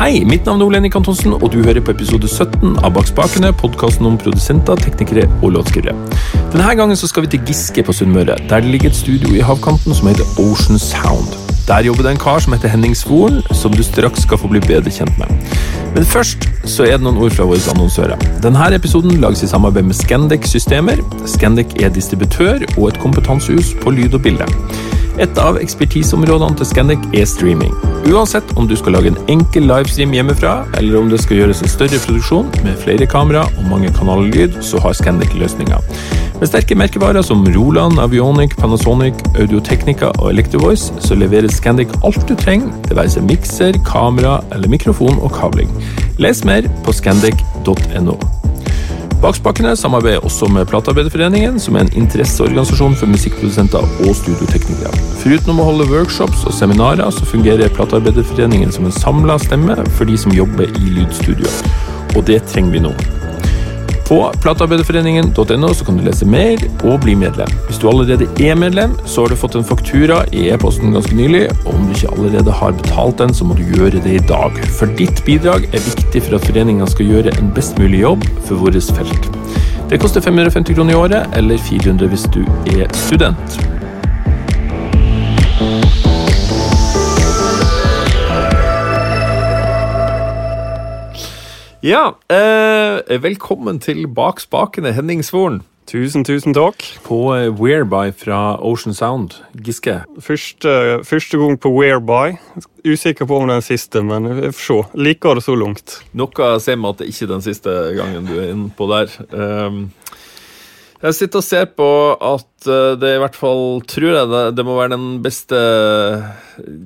Hei, mitt navn er Ole Henrik Antonsen, og du hører på episode 17 av Bak spakene, podkasten om produsenter, teknikere og låtskrivere. Denne gangen skal vi til Giske på Sunnmøre, der det ligger et studio i havkanten som heter Ocean Sound. Der jobber det en kar som heter Henning Svoren, som du straks skal få bli bedre kjent med. Men først så er det noen ord fra våre annonsører. Denne episoden lages i samarbeid med Scandic Systemer. Scandic er distributør og et kompetansehus på lyd og bilde. Et av ekspertiseområdene til Scandic er streaming. Uansett om du skal lage en enkel livestream hjemmefra, eller om det skal gjøres en større produksjon med flere kamera og mange kanaler lyd, så har Scandic løsninger. Med sterke merkevarer som Roland, Avionic, Panasonic, Audiotechnica og Electrovoice, så leverer Scandic alt du trenger, det være seg mikser, kamera eller mikrofon og kabling. Les mer på scandic.no. Bakspakene samarbeider også med Platearbeiderforeningen, som er en interesseorganisasjon for musikkprodusenter og studioteknikere. Foruten om å holde workshops og seminarer, så fungerer Platearbeiderforeningen som en samla stemme for de som jobber i lydstudio. Og det trenger vi nå. På platearbeiderforeningen.no så kan du lese mer og bli medlem. Hvis du allerede er medlem, så har du fått en faktura i e-posten ganske nylig, og om du ikke allerede har betalt den, så må du gjøre det i dag. For ditt bidrag er viktig for at foreninga skal gjøre en best mulig jobb for vårt felt. Det koster 550 kroner i året, eller 400 hvis du er student. Ja, eh, velkommen til Bak spakene, Henning Svoren. Tusen, tusen takk. På eh, Whereby fra Ocean Sound, Giske. Første, første gang på Whereby. Usikker på om den siste, men vi får se. Liker det så langt. Noe sier meg at det ikke er den siste gangen du er inne på der. Um, jeg sitter og ser på at eh, det i hvert fall tror jeg det, det må være den beste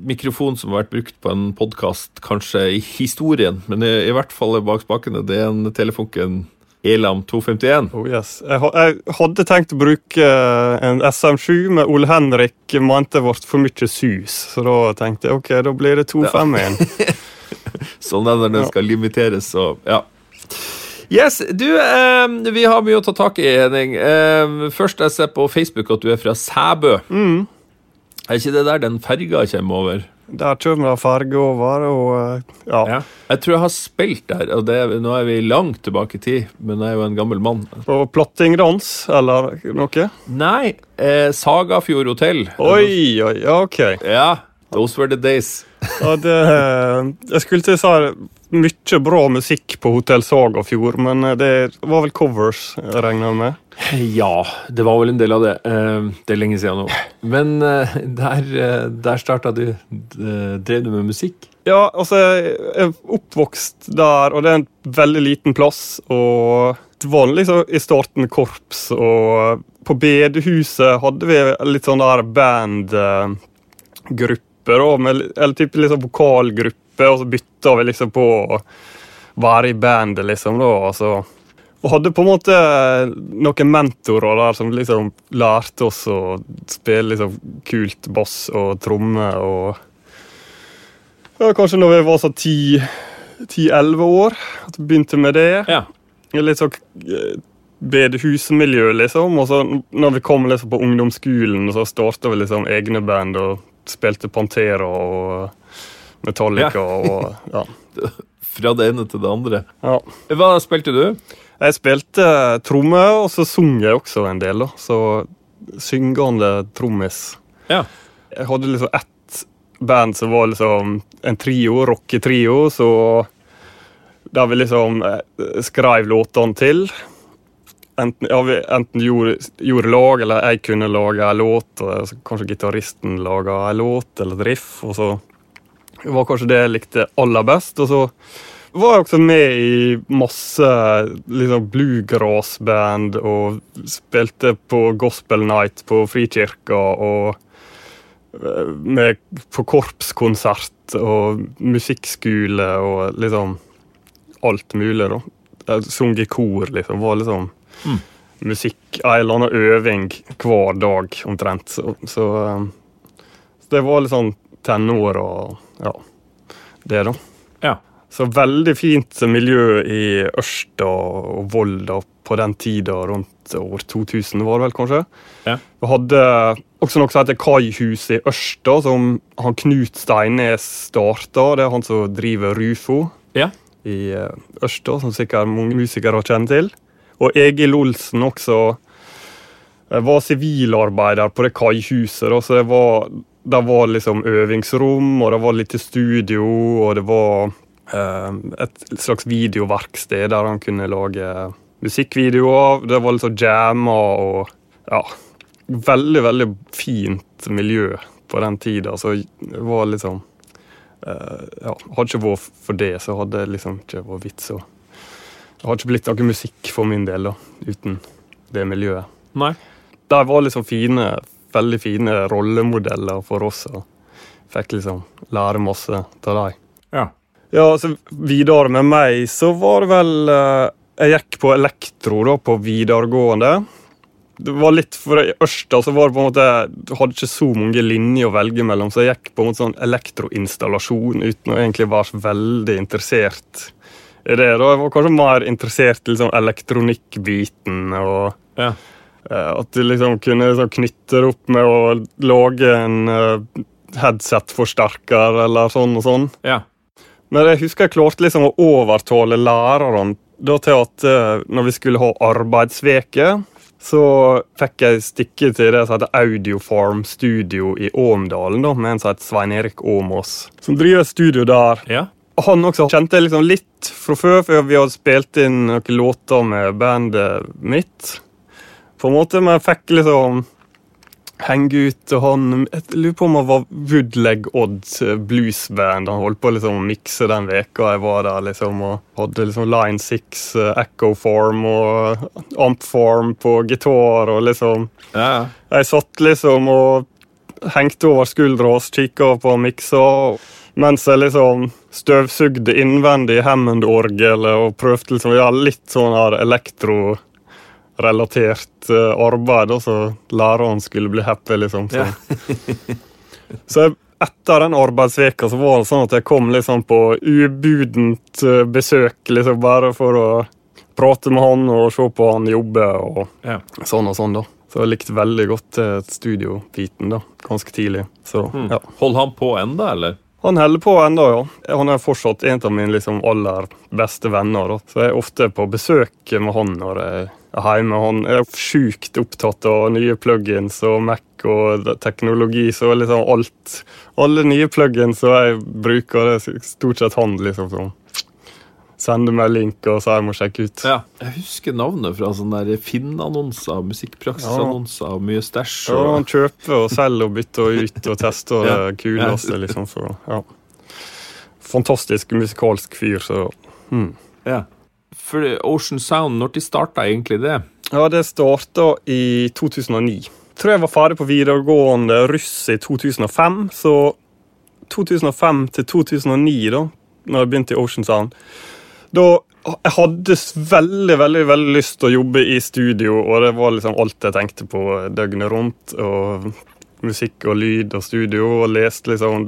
mikrofonen som har vært brukt på en podkast, kanskje i historien. Men i, i hvert fall bak spakene. Det er en Telefunken Elam 251. Oh yes. Jeg, jeg, hadde tenkt å bruke eh, en SM7, men Ole Henrik mente det ble for mye sus. Så da tenkte jeg ok, da blir det 251. Ja. sånn er det når den skal limiteres, så ja. Yes, du, eh, vi har mye å ta tak i, Henning. Eh, først jeg ser på Facebook at du er fra Sæbø. Mm. Er ikke det der den ferga kommer over? Der kommer det ferge over, og eh, ja. ja. Jeg tror jeg har spilt der, og det, nå er vi langt tilbake i tid, men jeg er jo en gammel mann. På plottingdans, eller noe? Nei, eh, Sagafjord hotell. Oi, oi, ok. Ja, those were the days. Det, eh, jeg skulle til å si mye bra musikk på Hotell Sagafjord, men eh, det var vel covers, regner jeg med? Ja, det var vel en del av det. Eh, det er lenge siden nå. Men eh, der, der starta du. Drev du med musikk? Ja, altså Jeg er oppvokst der, og det er en veldig liten plass. Og det var liksom i starten korps, og på bedehuset hadde vi litt sånn der bandgrupper, eller typ liksom vokalgruppe, og så bytta vi liksom på å være i bandet, liksom. da, altså. Og hadde på en måte noen mentorer der som liksom lærte oss å spille liksom kult bass og tromme. og ja, Kanskje når vi var så ti-elleve år at vi begynte med det. Ja. Litt sånn eh, bedehusmiljø, liksom. Og så når vi kom liksom på ungdomsskolen, så starta vi liksom egne band og spilte Pantera og Metallica ja. og ja. Fra det ene til det andre. Ja. Hva spilte du? Jeg spilte tromme, og så sang jeg også en del. da. Så syngende trommis. Ja. Jeg hadde liksom ett band som var liksom en trio, rocketrio, så der vi liksom eh, skrev låtene til. Enten, ja, enten gjorde, gjorde, lag, eller jeg kunne lage en låt, og kanskje gitaristen laga en låt eller et riff. og så var kanskje det jeg likte aller best. Og så var jeg også med i masse liksom, bluegrass-band og spilte på gospel night på Frikirka og eh, med, på korpskonsert og musikkskole og liksom alt mulig, da. Jeg sang i kor, liksom. Var liksom mm. musikk En eller annen øving hver dag, omtrent. Så, så, eh, så det var litt sånn tenår og ja, det, da. Ja. Så veldig fint miljø i Ørsta og Volda på den tida, rundt år 2000 var det vel kanskje. Ja. Vi hadde også noe som heter Kaihuset i Ørsta, som han Knut Steinnes starta. Det er han som driver Rufo Ja. i eh, Ørsta, som sikkert mange musikere kjenner til. Og Egil Olsen også var sivilarbeider på det kaihuset. så det var, det var liksom øvingsrom, og det var litt studio, og det var eh, et slags videoverksted der han kunne lage musikkvideoer. Det var liksom jammer og ja, veldig, veldig fint miljø på den tida. Så det var liksom eh, ja, Hadde ikke vært for det, så hadde det liksom ikke vært vits. Og det har ikke blitt noe musikk for min del da, uten det miljøet. Nei. De var liksom fine, veldig fine rollemodeller for oss. og Fikk liksom lære masse av dem. Ja. Ja, så videre med meg så var det vel eh, Jeg gikk på elektro da, på videregående. Det var litt, for Ørsta så var det på en måte, du hadde ikke så mange linjer å velge mellom, så jeg gikk på en måte sånn elektroinstallasjon uten å egentlig være så veldig interessert i det. da. Jeg var kanskje mer interessert i liksom elektronikkbiten. og Ja. eh, At du liksom kunne liksom knytte det opp med å lage en uh, headset-forsterker eller sånn og sånn. ja. Men jeg husker jeg klarte liksom å overtale lærerne da til at uh, når vi skulle ha arbeidsveke, så fikk jeg stikke til det som heter Audiofarm Studio i Åmdalen, da, med en som heter Svein Erik Åmås, som driver studio der. Ja. Han også kjente jeg liksom litt fra før, for vi hadde spilt inn noen låter med bandet mitt. På en måte, Men jeg fikk liksom henge ut og han Jeg lurer på om han var Woodleg Odd bluesband. Han holdt på liksom å mikse den veka jeg var der, liksom, og hadde liksom Line 6, eh, Echo Form og Amp Form på gitar og liksom Ja, jeg satt liksom og hengte over skuldra hans, kikka på miksa, mens jeg liksom støvsugde innvendig Hammond-orgelet og prøvde liksom gjøre litt sånn her elektrorelatert eh, arbeid, og så læreren skulle bli happy, liksom. Så, Ja. så jeg, etter den arbeidsveka så var det sånn at jeg kom liksom på ubudent eh, besøk, liksom bare for å prate med han og se på han jobbe. og ja. Sånn og sånn, da. Så jeg likte veldig godt eh, studiobiten da, ganske tidlig. Så, Mm. ja. Holder han på enda, eller? Han holder på ennå, ja. Han er fortsatt en av mine liksom, aller beste venner. Da. Så jeg er ofte på besøk med han når jeg er hjemme. Han er sjukt opptatt av nye plugins og Mac og teknologi, så liksom alt Alle nye plugins som jeg bruker, det er stort sett han liksom som sender meg link og sier jeg må sjekke ut. Ja. Jeg husker navnet fra sånne Finn-annonser, musikkpraksisannonser og mye stæsj. Ja, Og... han kjøper og selger og bytter ut og tester Ja. det kuleste, liksom. Så, ja. Fantastisk musikalsk fyr, så hmm. Ja. For Ocean Sound, når de starta egentlig det? Ja, det starta i 2009. Tror jeg var ferdig på videregående russ i 2005, så 2005 til 2009, da når jeg begynte i Ocean Sound, da jeg hadde veldig veldig, veldig lyst til å jobbe i studio, og det var liksom alt jeg tenkte på døgnet rundt. og Musikk og lyd og studio, og leste liksom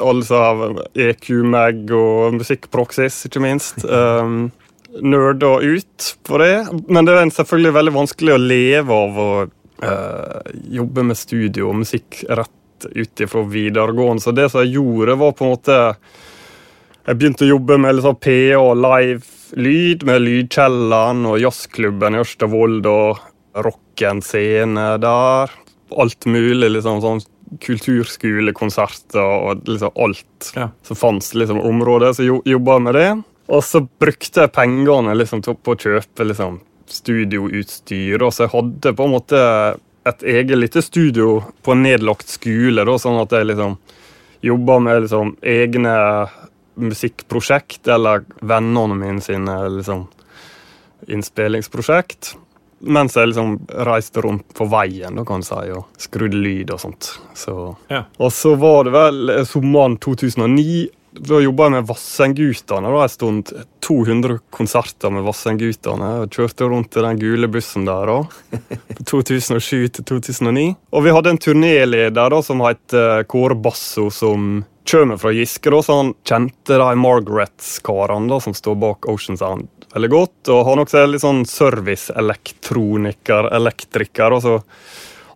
alle som EQ Mag og Musikkpraksis, ikke minst. Um, Nerda ut på det. Men det er selvfølgelig veldig vanskelig å leve av å uh, jobbe med studio og musikk rett ut ifra videregående. Så det som jeg gjorde, var på en måte Jeg begynte å jobbe med liksom PA og live lyd, med Lydkjelleren og jazzklubben i Ørstavold og Rocken scene der. Alt mulig, liksom sånn kulturskolekonserter og liksom alt Ja. som fantes liksom området. Så jo, jobba med det. Og så brukte jeg pengene liksom, på å kjøpe liksom, studioutstyr. Og så jeg hadde på en måte et eget lite studio på en nedlagt skole, da, sånn at jeg liksom jobba med liksom, egne musikkprosjekt, eller vennene mine sine liksom, innspillingsprosjekt. Mens jeg liksom reiste rundt på veien da kan du si, og skrudde lyd og sånt. Så. Ja. Og så var det vel eh, sommeren 2009. Da jobba jeg med Vassendgutane. En stund 200 konserter med Vassendgutane. Kjørte rundt i den gule bussen der òg. 2007 til 2009. Og vi hadde en turnéleder da, som het eh, Kåre Basso, som kommer fra Giske. da, Så han kjente de Margarets-karene da, som står bak Ocean Sound veldig godt. Og han også er litt sånn serviceelektroniker, elektriker. og så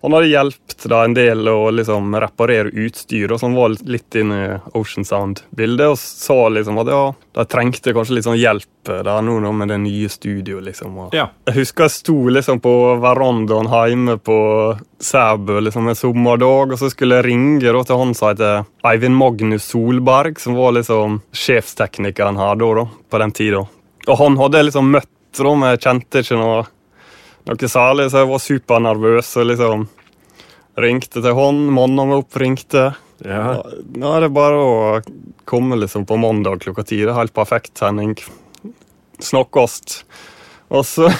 han hadde hjulpet en del å liksom reparere utstyr, og som var litt inne i Ocean Sound-bildet, og sa liksom at ja, de trengte kanskje litt sånn hjelp da nå med det nye studioet. liksom. Ja. Jeg husker jeg sto liksom på verandaen hjemme på Sæbø liksom en sommerdag, og så skulle jeg ringe da, til han som heter Eivind Magnus Solberg, som var liksom sjefsteknikeren her da, da på den tida. Og han hadde liksom møtt, da, men jeg kjente ikke noe, noe særlig, så jeg var supernervøs og liksom ringte til han, Mannen var opp, ringte. Ja. Nå er det bare å komme liksom på mandag klokka ti. Det er helt perfekt, Henning. Snakkes. Og så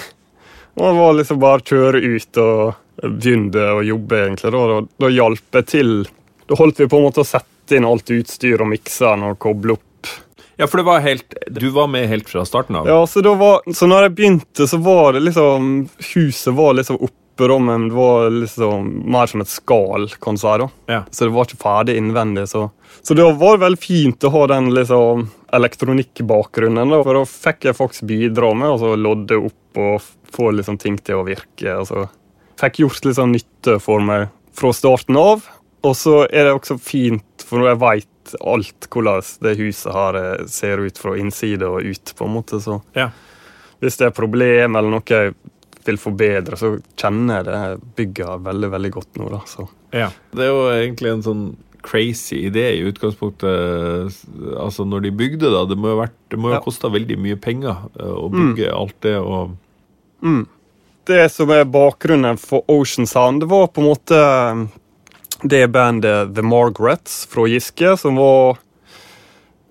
og var liksom bare å kjøre ut og begynne å jobbe, egentlig. Da, da, da hjalp jeg til. Da holdt vi på en måte å sette inn alt utstyr og mikseren og koble opp. Ja, for det var helt Du var med helt fra starten av? Ja, så, da var, så når jeg begynte, så var det liksom Huset var liksom oppe, da, men det var liksom mer som et skall, kan du si. da. Ja. Så det var ikke ferdig innvendig. Så, så det var veldig fint å ha den liksom elektronikkbakgrunnen. da, For da fikk jeg faktisk bidra med å lodde opp og få liksom ting til å virke. Altså, fikk gjort litt sånn nytte for meg fra starten av. Og så er det også fint, for nå jeg veit alt hvordan det huset her eh, ser ut fra innside og ut, på en måte, så Ja. hvis det er problem eller noe jeg vil forbedre, så kjenner jeg det bygget veldig, veldig godt nå, da. Så. Ja. Det er jo egentlig en sånn crazy idé i utgangspunktet. Altså når de bygde det, det må jo ha vært- det må jo ha Ja. kosta veldig mye penger eh, å bygge alt det og Mm. Det som er bakgrunnen for Ocean Sound, det var på en måte det bandet The Margarets fra Giske, som var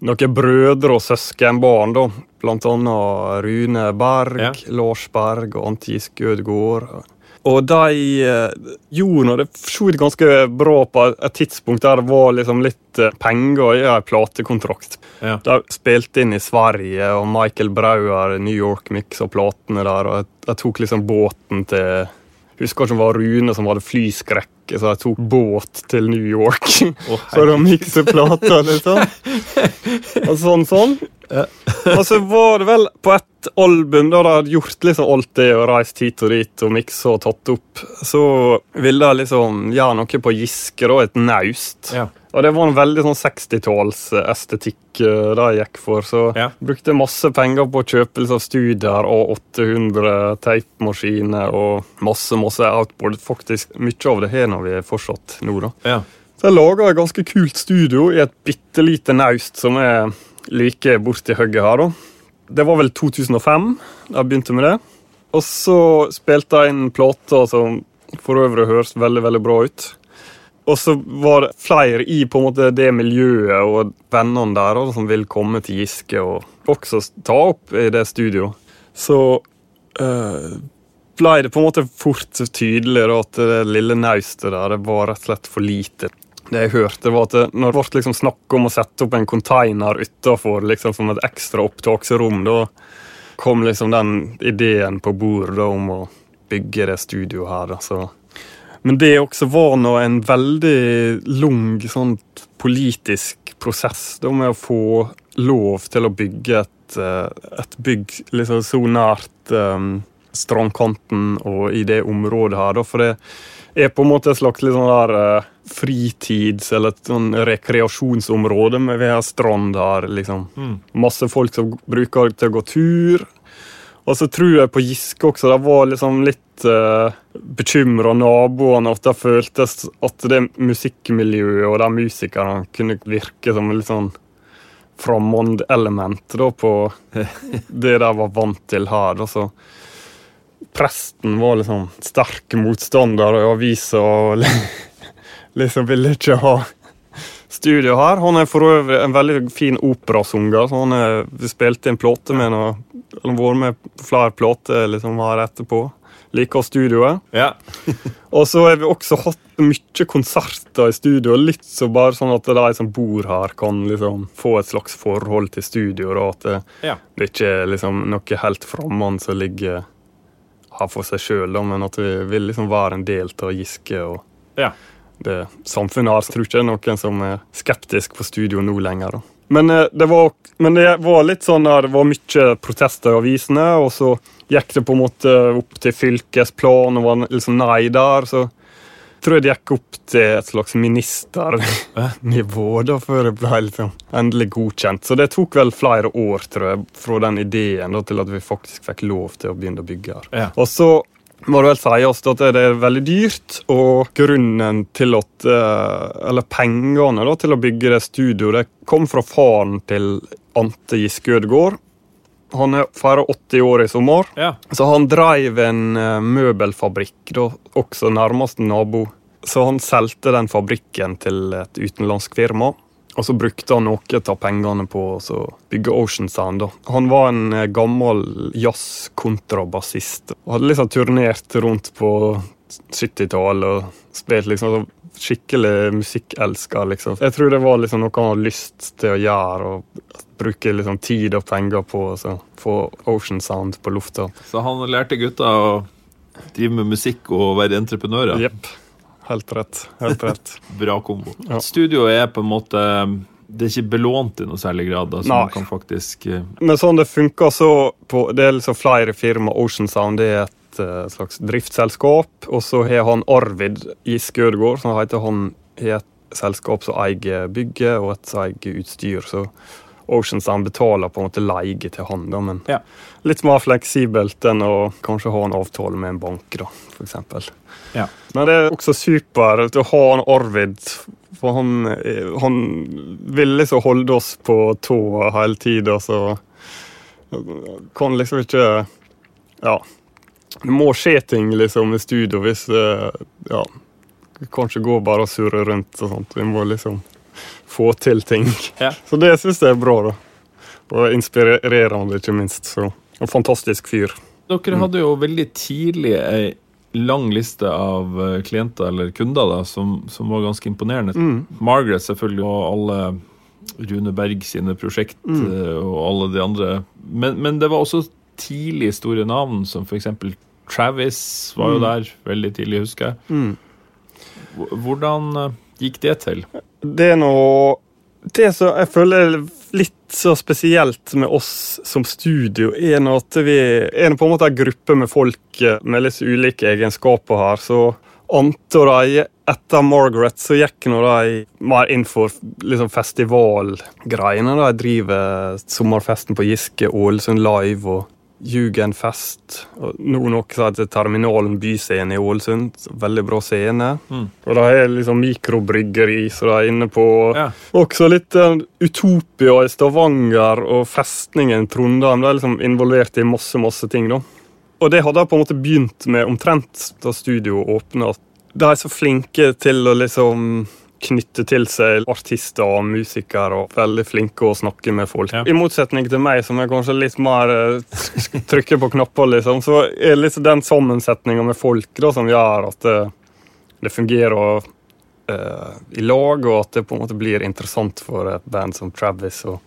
noen brødre og søskenbarn, da. Blant annet Rune Berg, Ja. Lars Berg og Ante Giske Ødegaard. Og de eh, gjorde noe, det for ganske bra på et tidspunkt der det var liksom litt eh, penger i en platekontrakt. Ja. De spilte inn i Sverige, og Michael Brauer New York miksa platene der. og jeg, jeg tok liksom båten til Husker ikke om det var Rune som hadde flyskrekk, så jeg tok båt til New York oh, for å mikse plater, liksom. Og sånn, sånn. Og så var det vel på et album da de hadde gjort liksom alt det og reist hit og dit og miksa og tatt opp, så ville de liksom gjøre noe på Giske, da, et naust. Ja. Og det var en veldig sånn 60-tallsestetikk de det jeg gikk for. Så Ja. brukte masse penger på kjøpelse kjøpe liksom, studier og 800 teipmaskiner og masse masse outboard. Faktisk Mye av det har nå vi fortsatt nå. da. Ja. Så jeg laga et ganske kult studio i et bitte lite naust som er like borti hugget her. da. Det var vel 2005 da jeg begynte med det. Og så spilte jeg inn plater som for øvrig høres veldig veldig bra ut. Og så var det flere i på en måte det miljøet og vennene der da, som vil komme til Giske og også ta opp i det studioet. Så eh, ble det på en måte fort tydelig da, at det lille naustet der det var rett og slett for lite. Det jeg hørte var at Når det ble liksom snakk om å sette opp en container utafor liksom, som et ekstra opptaksrom, da kom liksom den ideen på bordet om å bygge det studioet her. Da, så. Men det også var nå en veldig lang sånn politisk prosess da, med å få lov til å bygge et, eh, et bygg liksom så nært um, strandkanten og i det området her. Da, for det er på en måte et slags sånn der eh, fritids- eller et sånn rekreasjonsområde. med Vi har strand her, liksom. Mm. Masse folk som bruker det til å gå tur. Og så tror jeg på Giske også, det var liksom litt uh, bekymra naboene at det føltes at det musikkmiljøet og de musikerne kunne virke som litt sånn fremmed-element da på det de var vant til her. Da. Så presten var liksom sterk motstander i avisa og liksom ville ikke ha studio her. Han er for øvrig en veldig fin operasanger. så Han er, spilte inn plate med noe Han har vært med på flere plater liksom her etterpå. Liker studioet. Ja. Og så har vi også hatt mye konserter i studio. Litt så bare sånn at de som bor her, kan liksom få et slags forhold til studio. Da, at det, Ja. det ikke er liksom noe helt fremmed som ligger her for seg sjøl, men at vi vil liksom være en del av Giske. og ja. det samfunnet har tror ikke det er noen som er skeptisk på studio nå lenger. Da. Men, eh, det var, men det var litt sånn der, det var mye protester i avisene, og så gikk det på en måte opp til fylkesplan, og var liksom nei der. Så tror jeg det gikk opp til et slags ministernivå da, før det ble liksom endelig godkjent. Så det tok vel flere år tror jeg, fra den ideen da, til at vi faktisk fikk lov til å begynne å bygge her. Ja. Og så må det vel sies at det er veldig dyrt, og grunnen til at eh, Eller pengene da, til å bygge det studioet, kom fra faren til Ante Giske Ødegaard. Han er feirer 80 år i sommer. Ja. Så han drev en eh, møbelfabrikk, da, også nærmeste nabo. Så han solgte den fabrikken til et utenlandsk firma. Og så brukte han noe av pengene på å bygge Ocean Sound. Da. Han var en eh, gammel jazz-kontrabassist. Hadde liksom turnert rundt på 70-tallet og spilt liksom skikkelig musikkelsker, liksom. Jeg tror det var liksom noe han hadde lyst til å gjøre. og Bruke liksom tid og penger på å få Ocean Sound på lufta. Så han lærte gutta å drive med musikk og være entreprenører. Jepp. Helt rett. Helt rett. Bra kombo. Ja. Studioet er på en måte Det er ikke belånt i noe særlig grad. Altså, Nei. man kan faktisk uh... Men sånn det funker så på, Det er liksom flere firma. Ocean Sound det er et uh, slags driftsselskap. Og så har han Arvid Giske Ødegaard, som heter han har et selskap som eier bygget, og et som eier utstyr. Så Ocean han betaler på en måte leie til han, da, men Ja. litt mer fleksibelt enn å kanskje ha en avtale med en bank, da, eksempel. Ja. Men det er også supert å ha en Arvid, for han, eh, han vil liksom holde oss på tå hele tida, så kan liksom ikke Ja. Det må skje ting liksom i studio hvis eh, Ja. Kanskje gå bare og surre rundt og sånt. Vi må liksom få til ting. Ja. Så det syns jeg er bra, da. Og inspirerende, ikke minst. Så en fantastisk fyr. Dere hadde jo veldig tidlig ei lang liste av eh, klienter eller kunder da, som, som var ganske imponerende. Margaret selvfølgelig, og alle Rune Berg sine prosjekt mm. og alle de andre. Men, men det var også tidlig store navn, som f.eks. Travis var jo der veldig tidlig, husker jeg. Mm. Hvordan eh, gikk det til? Det er noe Det som jeg føler er litt så spesielt med oss som studio, er nå at vi er på en måte en gruppe med folk eh, med litt ulike egenskaper her. Så Ante og de, etter Margaret, så gikk nå de mer inn for liksom festivalgreiene. De driver sommerfesten på Giske, Ålesund Live og Jugendfest. Og nå noe som heter Terminalen byscene i Ålesund. Veldig bra scene. Mm. Og de er liksom mikrobryggeri, så de er inne på Ja. Også litt uh, Utopia i Stavanger og festningen Trondheim. De er liksom involvert i masse, masse ting, da. Og det hadde jeg på en måte begynt med omtrent da studioet åpna. De er så flinke til å liksom knytte til seg artister og musikere og veldig flinke å snakke med folk. Ja. I motsetning til meg, som er kanskje litt mer eh, trykker på knapper, liksom, så er litt den sammensetninga med folk da, som gjør at det, det fungerer eh, i lag, og at det på en måte blir interessant for et band som Travis å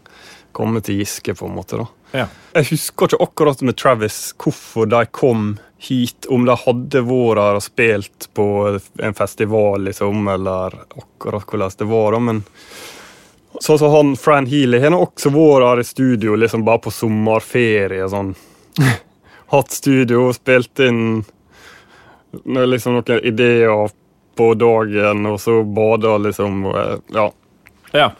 komme til Giske, på en måte. da. Ja. Jeg husker ikke akkurat med Travis hvorfor de kom hit, om de hadde vært her og spilt på en festival, liksom, eller akkurat hvordan det var, da, men Sånn som han Fran Healy har også vært her i studio liksom bare på sommerferie. sånn. Hatt studio, spilt inn liksom noen ideer på dagen, og så bada liksom. Ja, ja.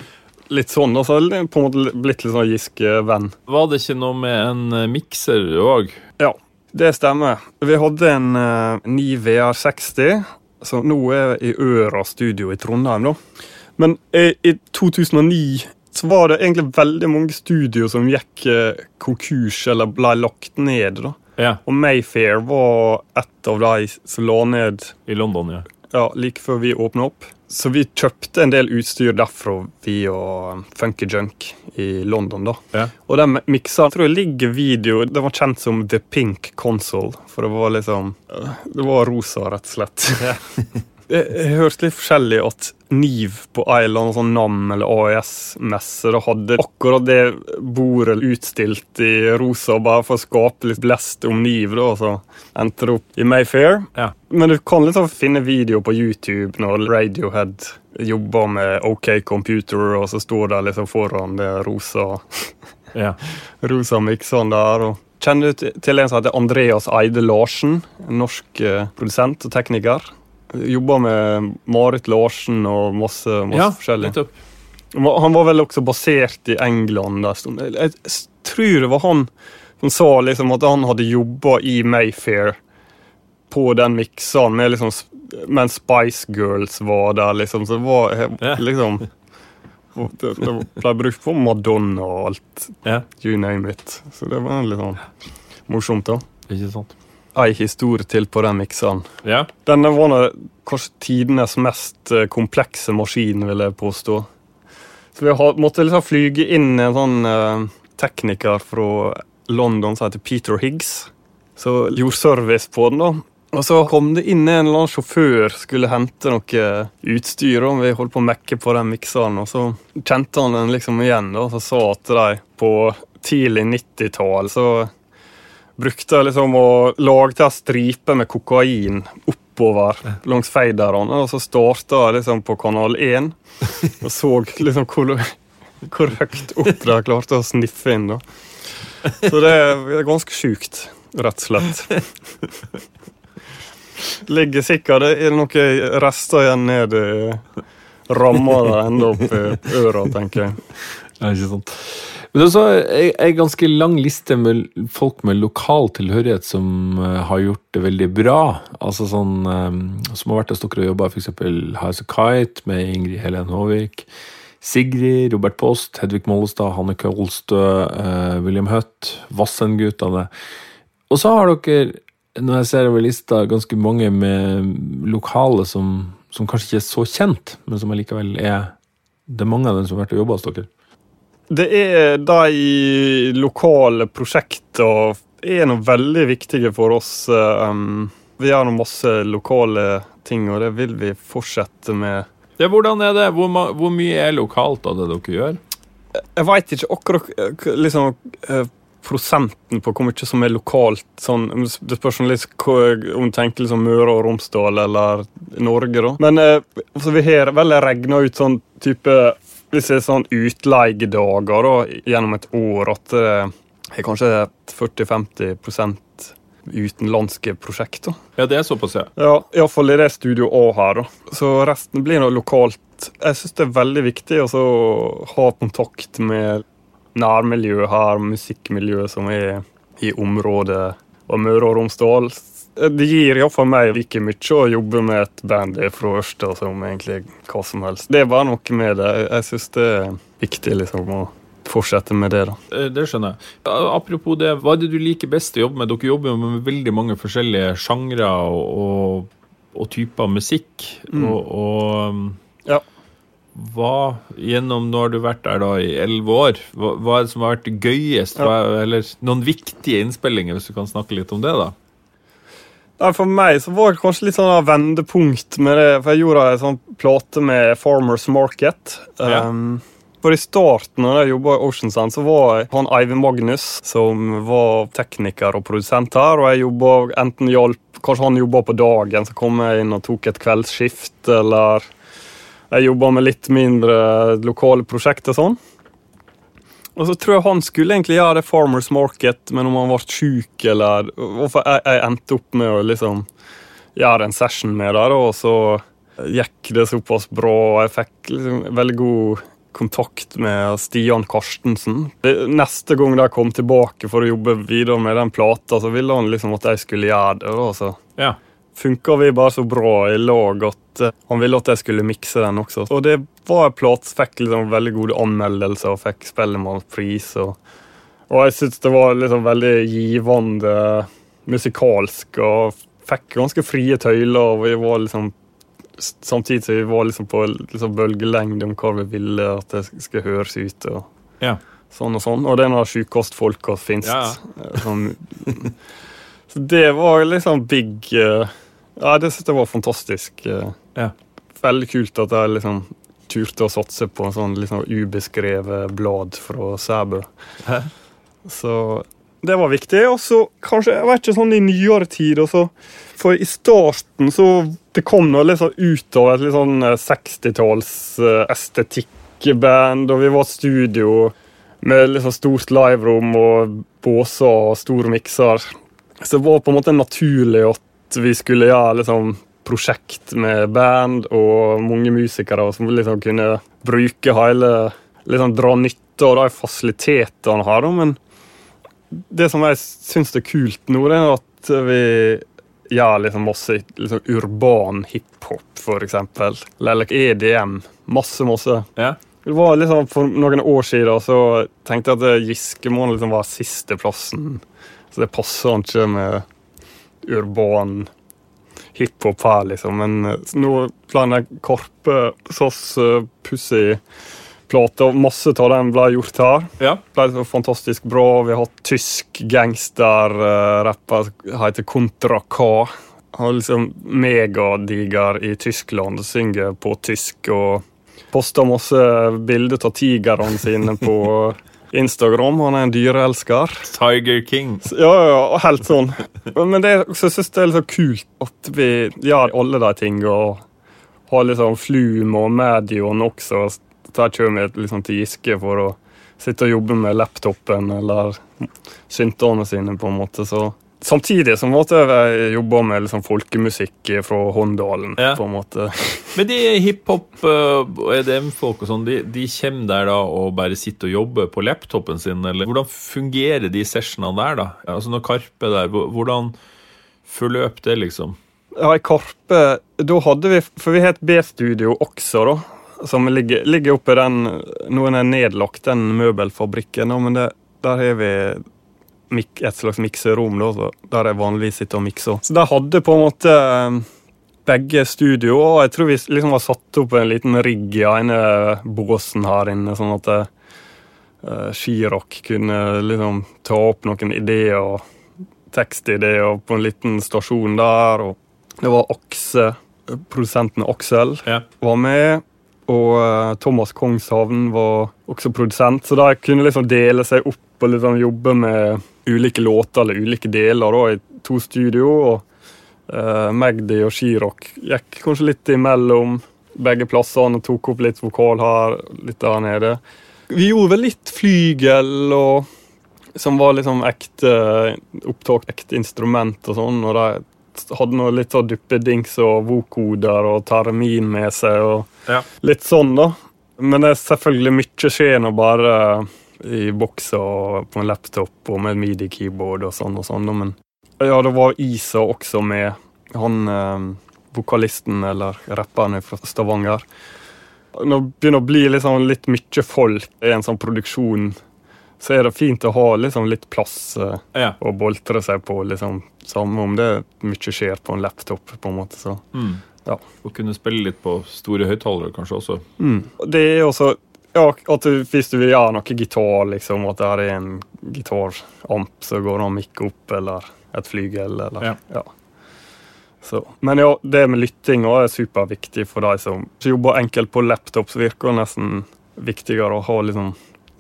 litt sånn. Og så på en måte blitt litt sånn Giske-venn. Var det ikke noe med en eh, mikser òg? Ja, det stemmer. Vi hadde en uh, 9 VR60, som nå er i Øra studio i Trondheim. da. Men i, i 2009 så var det egentlig veldig mange studio som gikk uh, konkurs eller ble lagt ned. da. Ja. Og Mayfair var et av de som la ned I London, ja. Ja, like før vi åpna opp. Så vi kjøpte en del utstyr derfra via Funky Junk i London. da. Ja. Og den miksa tror jeg ligger video Den var kjent som The Pink Console, for det var liksom Det var rosa, rett og slett. Jeg jeg hørte litt forskjellig at Niv på Island, sånn NAM eller AES-messe da hadde akkurat det bordet utstilt i rosa, bare for å skape litt blest om Niv. da, og Så endte det opp i Mayfair. Ja. Men du kan liksom finne video på YouTube når Radiohead jobber med OK Computer, og så står de liksom foran det rosa ja. rosa miksene der. og Kjenner du til til en som heter Andreas Eide Larsen? En norsk eh, produsent og tekniker. Jobba med Marit Larsen og masse, masse Ja, forskjellig. nettopp. Han var vel også basert i England. Jeg, jeg tror det var han som sa liksom at han hadde jobba i Mayfair på den mikseren med liksom, mens Spice Girls var der, liksom. Så det var liksom Det, det ble brukt på Madonna og alt. Ja, You name it. Så det var litt sånn morsomt, da. ikke sant. Ei historie til på den mikseren. Ja, Denne var nå kanskje tidenes mest eh, komplekse maskin, vil jeg påstå. Så vi har, måtte liksom flyge inn en sånn uh, tekniker fra London som heter Peter Higgs. Så gjorde service på den, da. Og så kom det inn en eller annen sjåfør skulle hente noe utstyr. og Vi holdt på å mekke på den mikseren, og så kjente han den liksom igjen. og Så sa at de på tidlig 90-tall så brukte liksom å lage striper med kokain oppover langs faderne, og så starta jeg liksom på kanal 1 og så liksom hvor, hvor høyt opp de klarte å sniffe inn. da. Så det er ganske sjukt, rett og slett. Ligger sikkert det er noen rester igjen ned i ramma der enda opp i øra, tenker jeg. Det er ikke sant. Men det er også ei ganske lang liste med folk med lokal tilhørighet som eh, har gjort det veldig bra. Altså sånn eh, Som har vært hos dere og jobba f.eks. House of Kite med Ingrid Helen Håvik. Sigrid, Robert Post, Hedvig Mollestad, Hanne Kølstø, eh, William Hutt, Vassendgutane. Og så har dere, når jeg ser over lista, ganske mange med lokale som, som kanskje ikke er så kjent, men som allikevel er Det er mange av dem som har vært og jobba hos dere. Det er de lokale prosjektene er noe veldig viktige for oss. Um, vi har noen masse lokale ting, og det vil vi fortsette med. Ja, hvordan er det? Hvor, hvor mye er lokalt av det dere gjør? Jeg veit ikke akkurat eh, liksom, eh, prosenten på hvor mye som er lokalt. Sånn, det spørs om du tenker liksom Møre og Romsdal eller Norge. da. Men eh, altså, vi har vel regna ut sånn type Er sånn utleiedager da, gjennom et år, at det er kanskje et 40-50% utenlandske prosjekter. Ja, det er såpass, ja. Ja, Iallfall i det studio A her. da. Så resten blir noe lokalt. Jeg syns det er veldig viktig å ha kontakt med nærmiljøet her, musikkmiljøet som er i området og Møre og Romsdal. Det gir iallfall meg like mye å jobbe med et band fra Ørsta som egentlig hva som helst. Det er bare noe med det. Jeg syns det er viktig liksom å fortsette med det. da. Eh, Det skjønner jeg. Apropos det, hva er det du liker best å jobbe med? Dere jobber jo med veldig mange forskjellige sjangre og, og, typer musikk. Mm. Og, og um, Ja. hva gjennom Nå har du vært der da i elleve år. Hva, hva er det som har vært gøyest? Hva, eller noen viktige innspillinger, hvis du kan snakke litt om det, da? Nei, For meg så var det kanskje litt sånn vendepunkt med det. For jeg gjorde en sånn plate med Farmers Market. Ja. Um, for i starten når jeg jobba i Ocean Sand, så var jeg han Eivind Magnus, som var tekniker og produsent her. Og jeg jobbet, enten hjalp Kanskje han jobba på dagen, så kom jeg inn og tok et kveldsskift, eller jeg jobba med litt mindre lokale prosjekter sånn. Og så tror jeg han skulle egentlig gjøre Farmers Market, men om han ble sjuk eller Hvorfor jeg, jeg endte opp med å liksom gjøre en session med det, og så gikk det såpass bra. og Jeg fikk liksom veldig god kontakt med Stian Karstensen. Neste gang de kom tilbake for å jobbe videre med den plata, så ville han liksom at jeg skulle gjøre det. da, så Ja. Funka vi bare så bra i lag at eh, han ville at jeg skulle mikse den også. Og det var en plate som fikk liksom veldig gode anmeldelser og fikk Spellemannpris. Og, og jeg syns det var liksom veldig givende musikalsk og fikk ganske frie tøyler. og vi var liksom Samtidig som vi var liksom på liksom bølgelengde om hva vi ville at det skulle høres ut. og Ja. sånn og sånn. Og det er noen sjukostfolka finnes. Ja, Sånn, så det var liksom big eh, Ja, det synes jeg var fantastisk. eh. Ja. Veldig kult at jeg liksom turte å satse på en sånn liksom ubeskrevet blad fra Sæbø. Hæ? Så det var viktig. Og så kanskje jeg vet ikke sånn i nyere tid også, For i starten så Det kom noe liksom ut av et litt sånn eh, 60-talls eh, estetikkband, og vi var et studio med liksom stort liverom og båser og stor mikser. Så det var på en måte naturlig at vi skulle gjøre liksom prosjekt med band og mange musikere som liksom kunne bruke hele liksom Dra nytte av de fasilitetene da, Men det som jeg syns er kult nå, det er at vi gjør liksom masse liksom urban hiphop, eksempel. Eller EDM. Masse, masse. Yeah. Det var liksom For noen år siden så tenkte jeg at Giske må liksom være sisteplassen. Så det passer ikke med urban hiphop her, liksom. Men eh, nå jeg Karpe sås uh, pussig plate, og masse av den ble gjort her. Ja. ble så fantastisk bra. Vi har hatt tysk gangsterrapper som heter Kontra K. Han er liksom megadiger i Tyskland synger på tysk. og Poster masse bilder av tigrene sine på Instagram. Han er en dyreelsker. Tiger King. Ja, ja, og helt sånn. Men det, så synes jeg det er litt så kult at vi gjør alle de tingene. Og har liksom Flum og Medion også. Der kommer vi liksom til Giske for å sitte og jobbe med laptopen eller syntene sine, på en måte. Så Samtidig som jeg jobbe med liksom folkemusikk fra Håndalen. Ja. på en måte. Men de hiphop og EDM-folk og sånn, de, de kommer der da og bare sitter og jobber på laptopen sin, eller hvordan fungerer de sessionene der, da? Altså når Karpe er der, hvor- hvordan forløp det, liksom? Ja, i Karpe Da hadde vi For vi har et B-studio også, da. Som ligger, ligger oppe den Nå er den nedlagt, den møbelfabrikken, men det, der har vi et slags mikserom, der jeg vanligvis sitter og mikser. Så de hadde på en måte eh, begge studio, og jeg tror vi liksom var satt opp en liten rigg i ene båsen her inne, sånn at uh, skirock kunne liksom ta opp noen ideer og tekstideer på en liten stasjon der. og Det var Akse, produsenten Aksel, Ja. var med. Og Thomas Kongshavn var også produsent, så de kunne liksom dele seg opp og liksom jobbe med ulike låter eller ulike deler da, i to studio. og uh, Magdi og Chirag gikk kanskje litt imellom begge plassene og tok opp litt vokal her, litt der nede. Vi gjorde vel litt flygel og som var liksom ekte opptak, ekte instrument og sånn. Og de hadde noe litt sånn duppedings og vokoder og termin med seg og Ja. litt sånn, da. Men det er selvfølgelig mye skjer nå bare i boks og på en laptop og med midi-keyboard og sånn og sånn. Men ja, det var Isa også med. Han eh, vokalisten eller rapperen fra Stavanger. Når det begynner å bli liksom litt mye folk i en sånn produksjon, så er det fint å ha liksom litt plass eh, Ja. å boltre seg på. liksom Samme om det mye skjer på en laptop, på en måte. så Mm. Ja. Og kunne spille litt på store høyttalere, kanskje også. Det er også ja, at du, Hvis du vil gjøre noe gitar, liksom, at det her er en gitaramp som går an å mikke opp, eller et flygel, eller Ja. ja. Så, men ja, det med lytting er superviktig for de som jobber enkelt på laptop. Så virker det nesten viktigere å ha liksom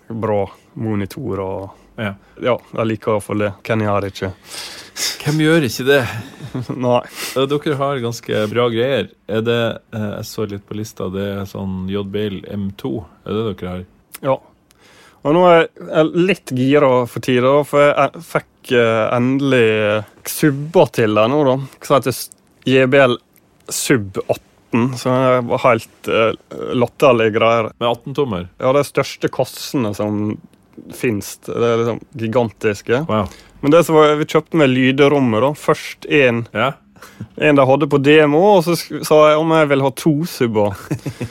bra monitor og Ja. Ja, jeg liker iallfall det. Hvem gjør det ikke? Hvem gjør ikke det? Nei. Eh, Dere har ganske bra greier. Er det, eh, Jeg så litt på lista, det er sånn JBL M2. Er det dere har? Ja. Og nå er jeg litt gira for tida, for jeg fikk eh, endelig subba til det nå, da. Hva heter det? JBL Sub 18. Så det var helt uh, latterlige greier. Med 18-tommer? Ja, de største kassene som fins. Det er liksom gigantiske. Wow. Men det som var, vi kjøpte med lyderommet, da. Først én Ja. en de hadde på demo, og så sa jeg om jeg ville ha to subber.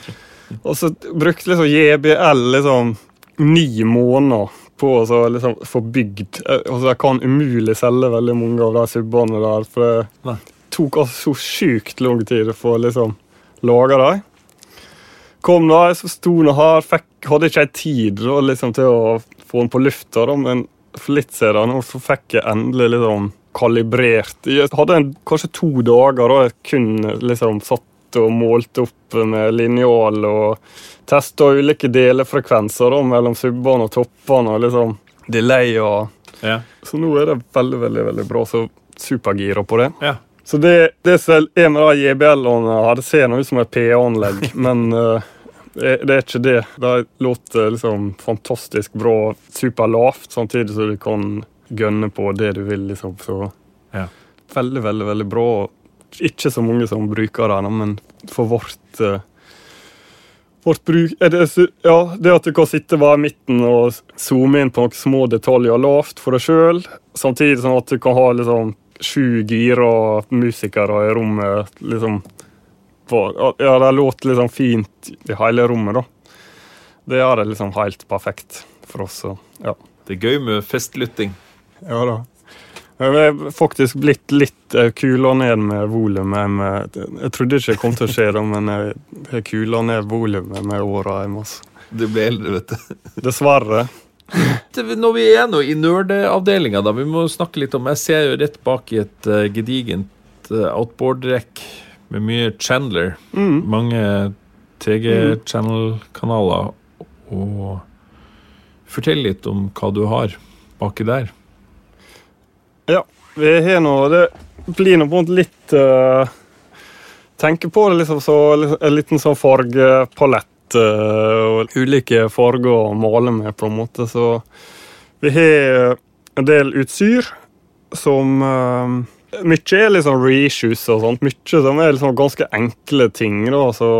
og så brukte liksom JBL liksom ni måneder på å så liksom få bygd altså Jeg kan umulig selge veldig mange av de subbene der, for det tok altså så sjukt lang tid å få liksom lage dem. Kom da, jeg så sto nå her, fikk, hadde ikke jeg tid da, liksom, til å få den på lufta, da, men for litt siden så fikk jeg endelig liksom kalibrert. Jeg hadde en, kanskje to dager da jeg kun liksom satt og målte opp med linjal og testa ulike delefrekvenser da, mellom subbene og toppene og liksom delay og Ja. Så nå er det veldig, veldig, veldig bra. Så supergira på det. ja. Så det, det som er med de JBL-ene det ser nå ut som et PA-anlegg, men eh, det, det er ikke det. Det låter liksom fantastisk bra, superlavt, samtidig som du kan gønne på det du vil. liksom. Så Ja. veldig, veldig veldig bra. ikke så mange som bruker det, men for vårt uh, vårt bruk det, ja, det at du kan sitte bare i midten og zoome inn på noen små detaljer lavt for deg sjøl, samtidig som at du kan ha liksom sju gira musikere i rommet. liksom Ja, det låter liksom fint i hele rommet, da. Det gjør det liksom helt perfekt for oss. ja. Det er gøy med festlytting. Ja da. Jeg har faktisk blitt litt uh, kula ned med volumet. Jeg trodde ikke det kom til å skje, da, men jeg har kula ned volumet med åra. Du ble eldre, vet du. Dessverre. Når vi er nå i nerdeavdelinga, da, vi må snakke litt om Jeg ser jo rett bak i et uh, gedigent outboard-rekk med mye Chandler. Mm. Mange TG-channel-kanaler. Og fortell litt om hva du har baki der. Ja, vi har nå Det blir nå på en måte litt uh, Tenker på det liksom så, en liten sånn fargepalett uh, og ulike farger å male med, på en måte. Så vi har en del utstyr som uh, Mye er liksom reissues og sånt. Mye som er liksom ganske enkle ting. da, så,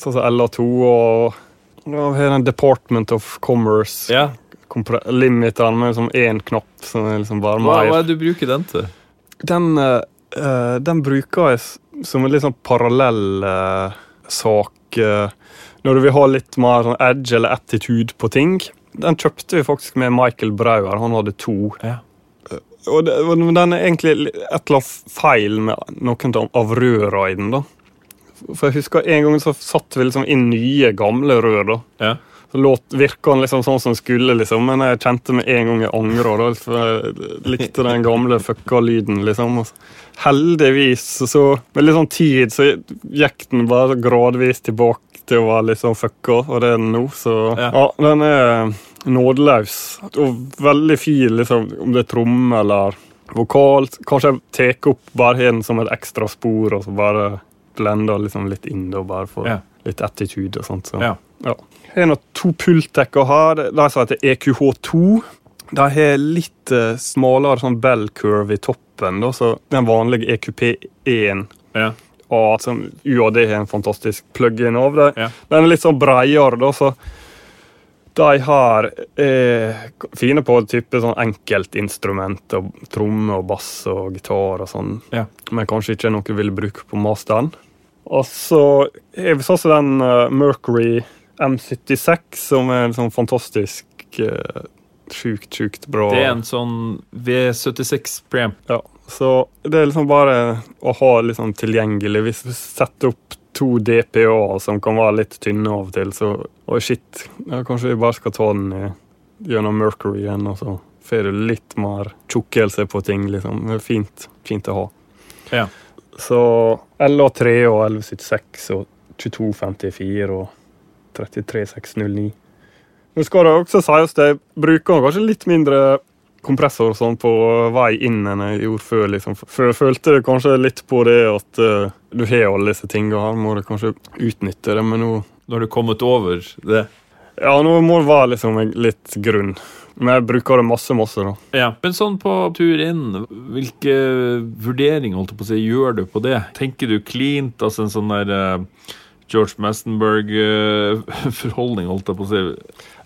Sånn som LA2 og vi har en Department of Commerce. Ja limiteren med liksom én knapp. som er liksom bare hva, hva er det du bruker den til? Den, uh, den bruker jeg som en litt sånn parallell uh, sak uh, når du vil ha litt mer sånn edge eller attitude på ting. Den kjøpte vi faktisk med Michael Brauer. Han hadde to. Ja. Og, det, den er egentlig et eller annet feil med noen av røra i den. da. For jeg husker En gang så satte vi liksom inn nye, gamle rør. da. Ja. Så låt, virka den liksom sånn som skulle, liksom, men jeg kjente med en gang jeg angra. For jeg likte den gamle fucka lyden, liksom. Heldigvis, så med litt sånn tid, så gikk den bare gradvis tilbake til å være litt sånn fucka, og det er den nå. Så ja, ja den er nådeløs. Og veldig fin, liksom, om det er tromme eller vokal. Kanskje jeg tar opp bare en som et ekstra spor, og så bare blender liksom litt inn Og bare for ja. litt attitude og sånt. Så. Ja. ja. Jeg har to pultdekker her. De som heter EQH2. De har litt uh, smalere sånn bell curve i toppen, da, så den vanlige EQP1. Ja. Og som UAD har en fantastisk plug-in av det. Den er litt sånn bredere, da, så de her er fine på type sånn enkeltinstrument. Og tromme og bass og gitar og sånn. Ja. Men kanskje ikke noe vil bruke på masteren. Og så har vi sånn som den uh, Mercury M76, som er en sånn fantastisk uh, sjukt, sjukt bra Det er en sånn V76-preamp. Ja. Så det er liksom bare å ha liksom tilgjengelig. Hvis du setter opp to DPA som kan være litt tynne av og til, så Oi, shit. Ja, kanskje vi bare skal ta den gjennom Mercury igjen, og så får du litt mer tjukkelse på ting, liksom. Det er fint, fint å ha. Ja. Så LA3 og 1176 og 2254 og 33609. Nå skal det også sies at jeg bruker kanskje litt mindre kompressor sånn på vei inn enn jeg gjorde før. liksom. For jeg følte kanskje litt på det at uh, du har alle disse tingene her, må du kanskje utnytte det, men nå Nå har du kommet over det? Ja, nå må det være liksom litt grunn. Men jeg bruker det masse, masse. da. Ja, Men sånn på tur inn, hvilke vurderinger holdt på å si, gjør du på det? Tenker du cleant, altså en sånn der uh, George Massenberg-forholdning, holdt jeg på å si.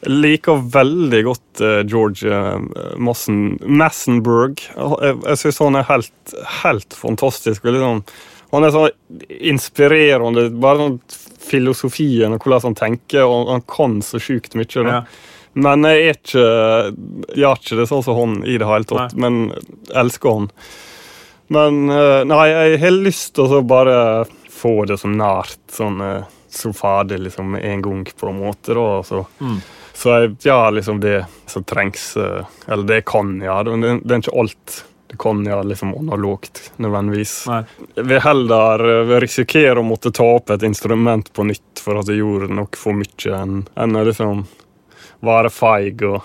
Jeg liker veldig godt uh, George uh, Massen, Massenberg. Jeg, syns han er helt, helt fantastisk. Liksom, han er så inspirerende. Bare filosofien og hvordan han tenker, og han kan så sjukt mye. Ja. Men jeg er ikke, jeg er ikke det sånn som han i det hele tatt, men elsker han. Men nei, jeg har lyst til å bare få det så nært sånn eh, så ferdig liksom en gang, på en måte. da, så. Mm. Så jeg gjør liksom det som trengs, eh, eller det jeg kan gjøre. Det, det er ikke alt du kan gjøre liksom analogt, nødvendigvis. Nei. Jeg vil heller risikerer risikere å måtte ta opp et instrument på nytt for at jeg gjorde nok for mye, enn, enn å liksom være feig og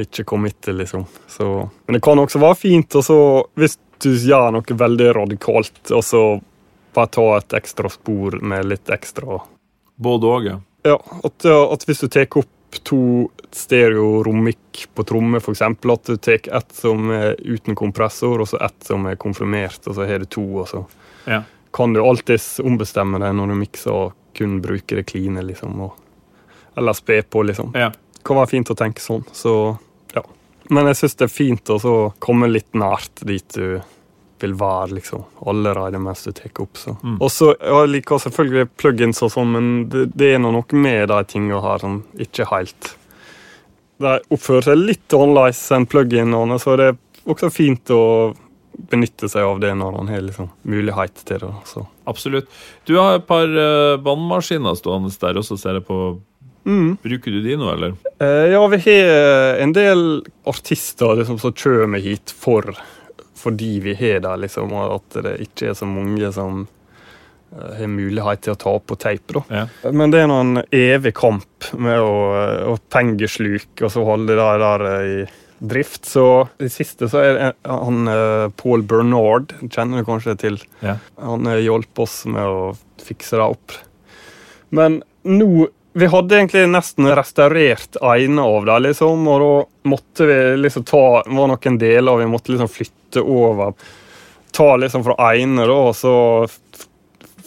ikke committe, liksom. Så, men det kan også være fint, og så, hvis du gjør noe veldig radikalt, og så bare ta et ekstra spor med litt ekstra Både òg, ja. Ja, at, at hvis du tar opp to stereo-rommikk på tromme, f.eks. At du tar ett som er uten kompressor, og så ett som er konfirmert, og så har du to, og så Ja. kan du alltids ombestemme deg når du mikser og kun bruker det kline, liksom. Og, eller spe på, liksom. Ja. Det kan være fint å tenke sånn. Så ja. Men jeg syns det er fint å komme litt nært dit du vil være, liksom. Allerede mens du tar opp. Så. Mm. Og så jeg liker selvfølgelig plugins og sånn, men det, det er noe med de tingene her som ikke helt De oppfører seg litt annerledes enn pluginene, så det er også fint å benytte seg av det når han har liksom mulighet til det. Så. Absolutt. Du har et par uh, vannmaskiner stående der også, ser jeg på. Mm. Bruker du de nå, eller? Eh, ja, vi har en del artister liksom, som kommer hit for fordi vi har det, liksom, og at det ikke er så mange som eh, har mulighet til å ta opp på teip. Ja. Men det er en evig kamp med å, å pengesluke og så holde det der eh, i drift. Så i det siste så er det han eh, Paul Bernard, kjenner du kanskje til. Ja. Han har hjulpet oss med å fikse det opp. Men nå Vi hadde egentlig nesten restaurert ene av det, liksom, og da måtte vi liksom ta var noen deler vi måtte liksom flytte over. Ta liksom fra ene, da, og så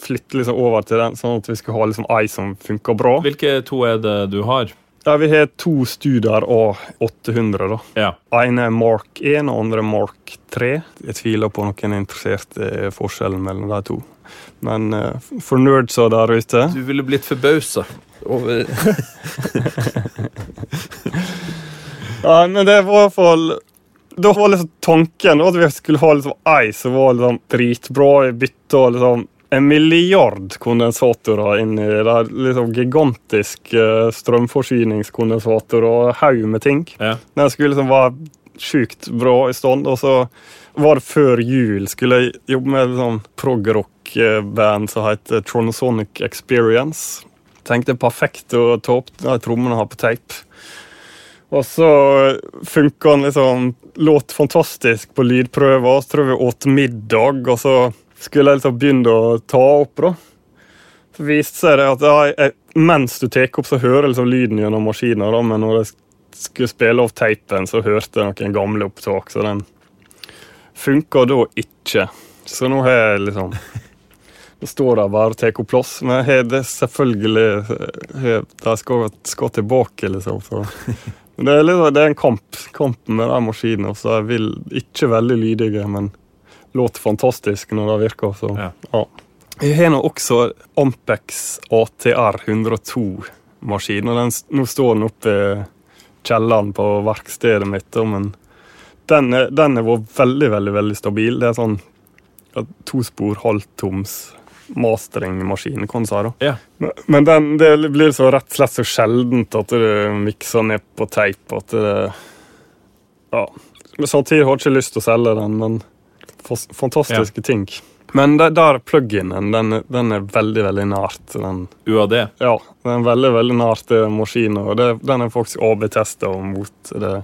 flytte liksom over til den, sånn at vi skulle ha liksom ei som funka bra. Hvilke to er det du har? Ja, Vi har to studier og 800. da. Ja. ene er Mark 1, og andre er Mark 3. Jeg tviler på noen er interessert i forskjellen mellom de to. Men uh, for nerds der ute Du ville blitt forbausa over Ja, men det var i hvert fall Da var liksom tanken at vi skulle ha liksom ei som var liksom dritbra. Vi og liksom en milliard kondensatorer inni der. er Liksom gigantisk eh, strømforsyningskondensator og haug med ting. Ja. Den skulle liksom være sjukt bra i stand. Og så var det før jul. Skulle jeg jobbe med et sånn prog-rock-band som heter Tronsonic Experience. Tenkte perfekt å ta opp trommene har på teip. Og så funka den liksom Låt fantastisk på lydprøver. Så tror jeg vi åt middag, og så skulle jeg liksom begynne å ta opp. da. Så viste seg det at ja, mens du tar opp, så hører jeg liksom lyden gjennom maskinen. da, Men når jeg skulle spille av teipen, så hørte jeg noen gamle opptak. Så den funka da ikke. Så nå har jeg liksom står der bare og tar plass. Men jeg har selvfølgelig jeg- De skal, skal tilbake, liksom. Så. Det er, liksom, det er en kamp, kamp med de maskinene. Så jeg vil ikke veldig lydige, men låter fantastisk når det virker. Så. Ja. Ja. Jeg har nå også Ampex ATR 102-maskin. og den, Nå står den oppe i kjelleren på verkstedet mitt, men den er, den er vært veldig, veldig veldig stabil. Det er sånn ja, tospor halvtoms mastering-maskin, du Ja. Men, men den, det blir så rett og slett så sjeldent at du mikser ned på teip at det Ja. Samtidig har jeg ikke lyst til å selge den, men fantastiske fantastiske ting. Men det, der plug-inen, den, den er veldig, veldig nært. Den, UAD. ja, den er veldig, veldig nært maskinen, og det, den er faktisk AB-testa mot det.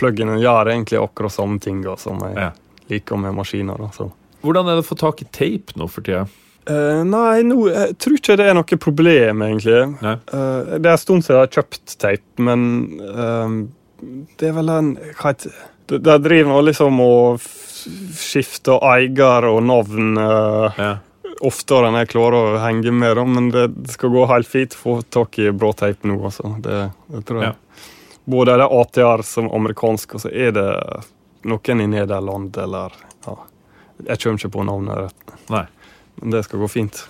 Plug-inen gjør egentlig akkurat samme tinga som jeg Ja. liker med maskiner. Da, så. Hvordan er det å få tak i teip nå for tida? Uh, nei, no, jeg tror ikke det er noe problem, egentlig. Eh, det er en stund siden jeg har kjøpt teip, men uh, det er vel en hva heter det? De driver nå liksom og skifter eier og navn eh, Ja. oftere enn jeg klarer å henge med, da, men det skal gå helt fint å få tak i bra teip nå, altså. Det, det tror jeg. Både er det ATR som amerikansk, og så er det noen i Nederland eller ja, Jeg kommer ikke på navnet rett, Nei. men det skal gå fint.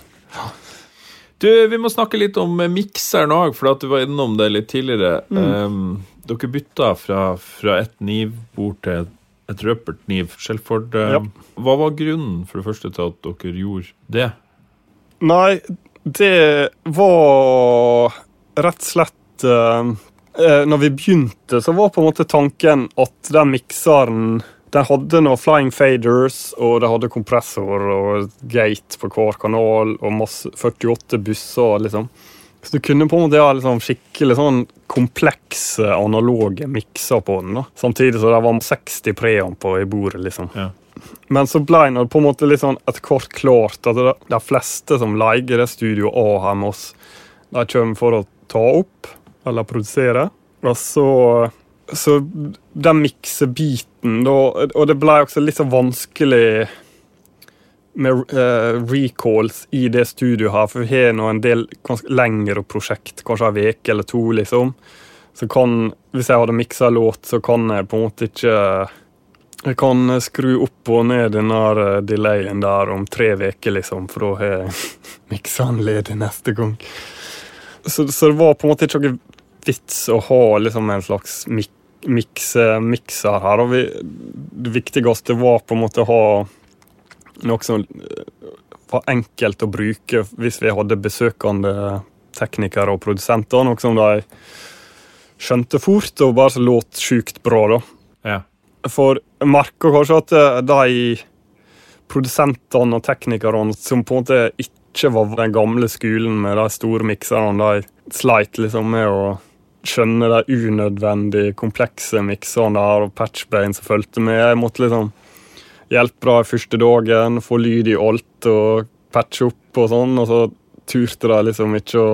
Du, Vi må snakke litt om mikseren òg, for at du var innom det litt tidligere. Um, dere bytta fra, fra et nivbord til et røpert niv. Um, Ja. Hva var grunnen for det første til at dere gjorde det? Nei, det var rett og slett uh, Når vi begynte, så var på en måte tanken at den mikseren den hadde noen flying faders, og det hadde kompressor og gate på hver kanal og masse 48 busser. liksom. Så du kunne på en måte ha liksom skikkelig sånn komplekse analoge mikser på den. da. Samtidig som det var 60 preamper i bordet. liksom. Ja. Men så ble det på en måte litt sånn et kort klart at det- de fleste som leier det Studio A her med oss, de kommer for å ta opp eller produsere. Og så, så den miksebiten da Og det ble også litt så vanskelig med uh, recalls i det studioet her, for vi har nå en del lengre prosjekt, kanskje en uke eller to, liksom. Så kan, hvis jeg hadde miksa låt, så kan jeg på en måte ikke Jeg kan skru opp og ned den der eh, delayen der om tre uker, liksom, for da har jeg miksa den ledig neste gang. Så, så, det var på en måte ikke noe vits å ha liksom en slags mik mikse her. Og vi, det viktigste var på en måte å ha noe som eh, var enkelt å bruke hvis vi hadde besøkende teknikere og produsenter. Noe som de skjønte fort og bare låt sjukt bra. da. Ja. For jeg merker kanskje at eh, de produsentene og teknikerne som på en måte ikke var den gamle skolen med de store mikserne, de sleit liksom med å skjønne de unødvendig komplekse mikserne der og patchbane som fulgte med. Jeg måtte liksom hjelpe bra første dagen, få lyd i alt og patche opp og sånn, og så turte de liksom ikke å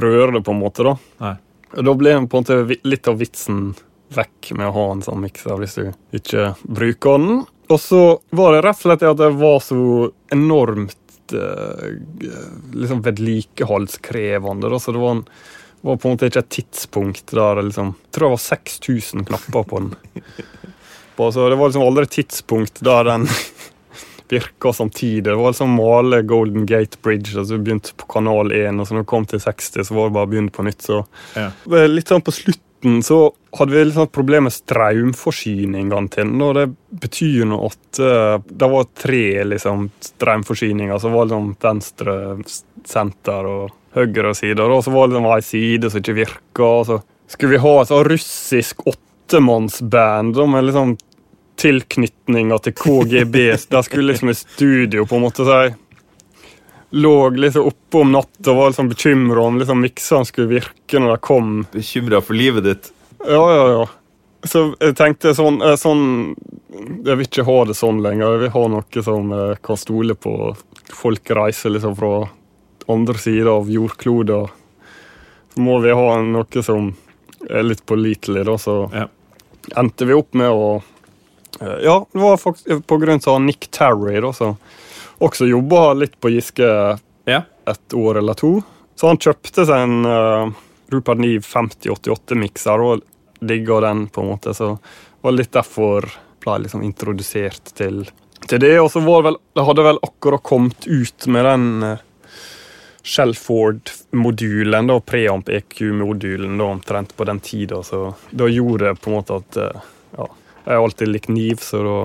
røre det, på en måte, da. Nei. Da ble på en måte litt av vitsen vekk med å ha en sånn mikser hvis du ikke bruker den. Og så var det rett og slett at det var så enormt eh, liksom vedlikeholdskrevende. Da. Så det var, en, var, på en måte ikke et tidspunkt der liksom Jeg tror det var 6000 knapper på den. Så det var liksom aldri et tidspunkt der den virka samtidig. Det var liksom male Golden Gate Bridge. altså Vi begynte på kanal 1, og så når vi kom til 60, så var det bare å begynne på nytt. så Ja. Litt sånn på slutten så hadde vi litt sånn problem med strømforsyningene til den. og Det betyr nå at eh, det var tre liksom, strømforsyninger. Så var det liksom venstre senter og høyre side. Og så var det liksom ei side som ikke virka. Så skulle vi ha et sånn russisk åttemannsband med liksom tilknytninga til KGB. Der skulle liksom i studio, på en måte. Jeg lå liksom oppe om natta og var liksom bekymra om liksom miksene skulle virke når de kom. Bekymra for livet ditt? Ja, ja, ja. Så jeg tenkte sånn, eh, sånn Jeg vil ikke ha det sånn lenger. Jeg vil ha noe som jeg kan stole på. Folk reiser liksom fra andre sider av jordkloden. Må vi ha noe som er litt pålitelig, da. Så Ja. endte vi opp med å eh, Ja, det var faktisk på grunn av Nick Terry, da, som også jobba litt på Giske Ja. et år eller to. Så han kjøpte seg en uh, Rupert Neve 5088-mikser og digga den, på en måte. Så det var litt derfor ble jeg liksom introdusert til, til det. Og så var det vel Det hadde vel akkurat kommet ut med den uh, Shelford-modulen, da, preamp EQ-modulen, da, omtrent på den tida. Så da gjorde det på en måte at uh, Ja, jeg har alltid likt Niv, så da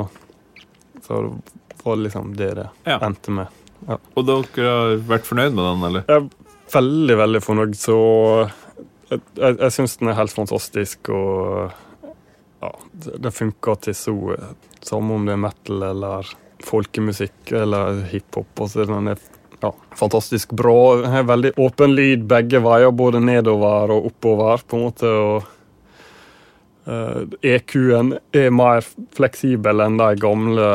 så det var liksom det det Ja. endte med. Og dere har vært fornøyd med den, eller? Jeg er veldig, veldig fornøyd, så jeg, jeg, jeg syns den er helt fantastisk, og ja, det, det funker til så Samme om det er metal eller folkemusikk eller hiphop. Altså, den er ja, fantastisk bra. Veldig åpen lyd begge veier, både nedover og oppover, på en måte. og uh, EQ-en er mer fleksibel enn de gamle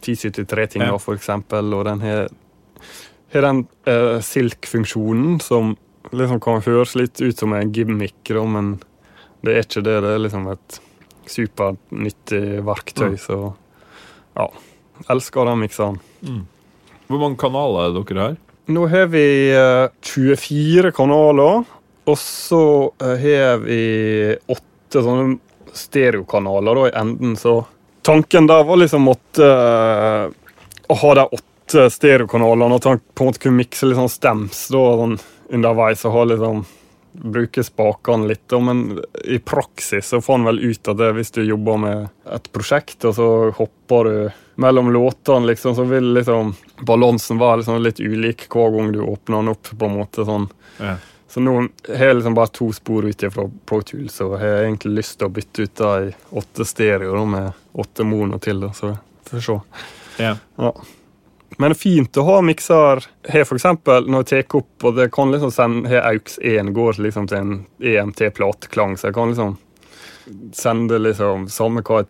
1073-tinga, Ja. for eksempel, og den har den uh, silk-funksjonen som liksom kan høres litt ut som en gimmick, men det er ikke det. Det er liksom et supernyttig verktøy, Mm. så ja. Elsker den mikseren. Hvor mange kanaler er dere her? Nå har vi eh, 24 kanaler, og så eh, har vi åtte sånne stereokanaler da, i enden, så tanken der var liksom at uh, å ha de åtte stereokanalene, og på en måte kunne mikse litt sånn stems da, sånn underveis, og ha liksom bruke spakene litt, men i praksis så får han vel ut av det, hvis du jobber med et prosjekt, og så hopper du mellom låtene, liksom, så vil liksom balansen være liksom litt ulik hver gang du åpner den opp, på en måte sånn. Ja. Så nå har jeg liksom bare to spor ut fra Pro Tools, og har egentlig lyst til å bytte ut de åtte stereo da, med åtte mono til, da, så får vi se. Ja. Ja. Men fint å ha mikser for eksempel, når jeg tar opp, og det kan liksom sende her AUX 1 går liksom til en EMT-plateklang, så jeg kan liksom sende liksom Samme hva jeg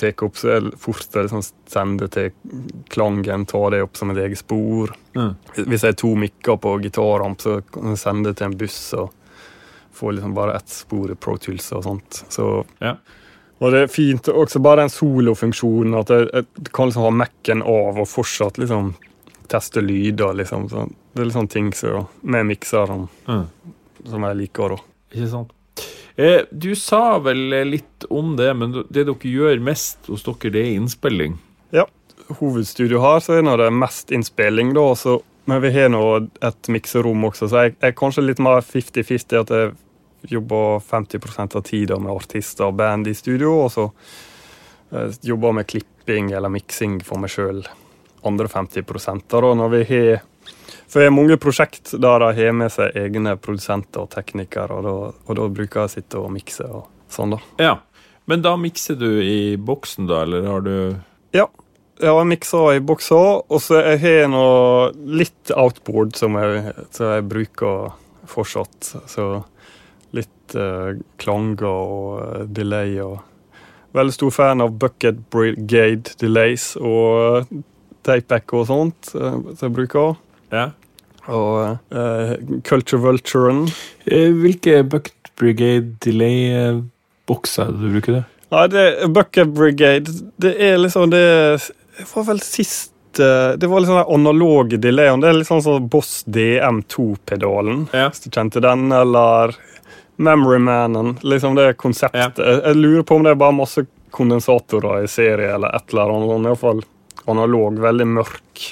tar opp, så er det fort å liksom sende til klangen, ta det opp som et eget spor. Mm. Hvis jeg har to mikker på gitaramp, så kan jeg sende det til en buss og få liksom bare ett spor i Pro Tools og sånt. Så Ja. Og det er fint også bare den solofunksjonen, at jeg, jeg kan liksom ha Mac-en av og fortsatt liksom teste lyder. liksom. Så det er litt sånne ting så, med mikseren Mm. som jeg liker. da. Ikke sant? Eh, du sa vel litt om det, men det dere gjør mest hos dere, det er innspilling. Ja, hovedstudio her så er det mest innspilling, da. Så, men vi har nå et mikserom også, så jeg er kanskje litt mer 50-50 at jeg jobber 50% av tida med artister og band i studio, og så eh, jobber med klipping eller miksing for meg sjøl andre 50% da, når vi har For det er mange prosjekt der de har med seg egne produsenter og teknikere, og da, og da bruker jeg å sitte og mikse og sånn, da. Ja. Men da mikser du i boksen, da, eller har du Ja. Jeg har miksa i bokser, og så jeg har nå litt outboard som jeg, som jeg bruker fortsatt. Så eh, klanger og eh, delay og Veldig stor fan av Bucket Brigade delays og tapeback og sånt, eh, som jeg bruker. Ja. Og uh, Culture Vulturen. Eh, Hvilke Bucket Brigade delay-bokser er det du bruker? det? Nei, det, Bucket Brigade, det er liksom det Jeg var vel sist eh, Det var litt sånn analog delay. Det er litt sånn som Boss DM2-pedalen, Ja. hvis du kjente den, eller Memory Manen. Liksom det konseptet. Jeg, jeg lurer på om det er bare masse kondensatorer i serie, eller et eller annet. sånn, Iallfall analog, veldig mørk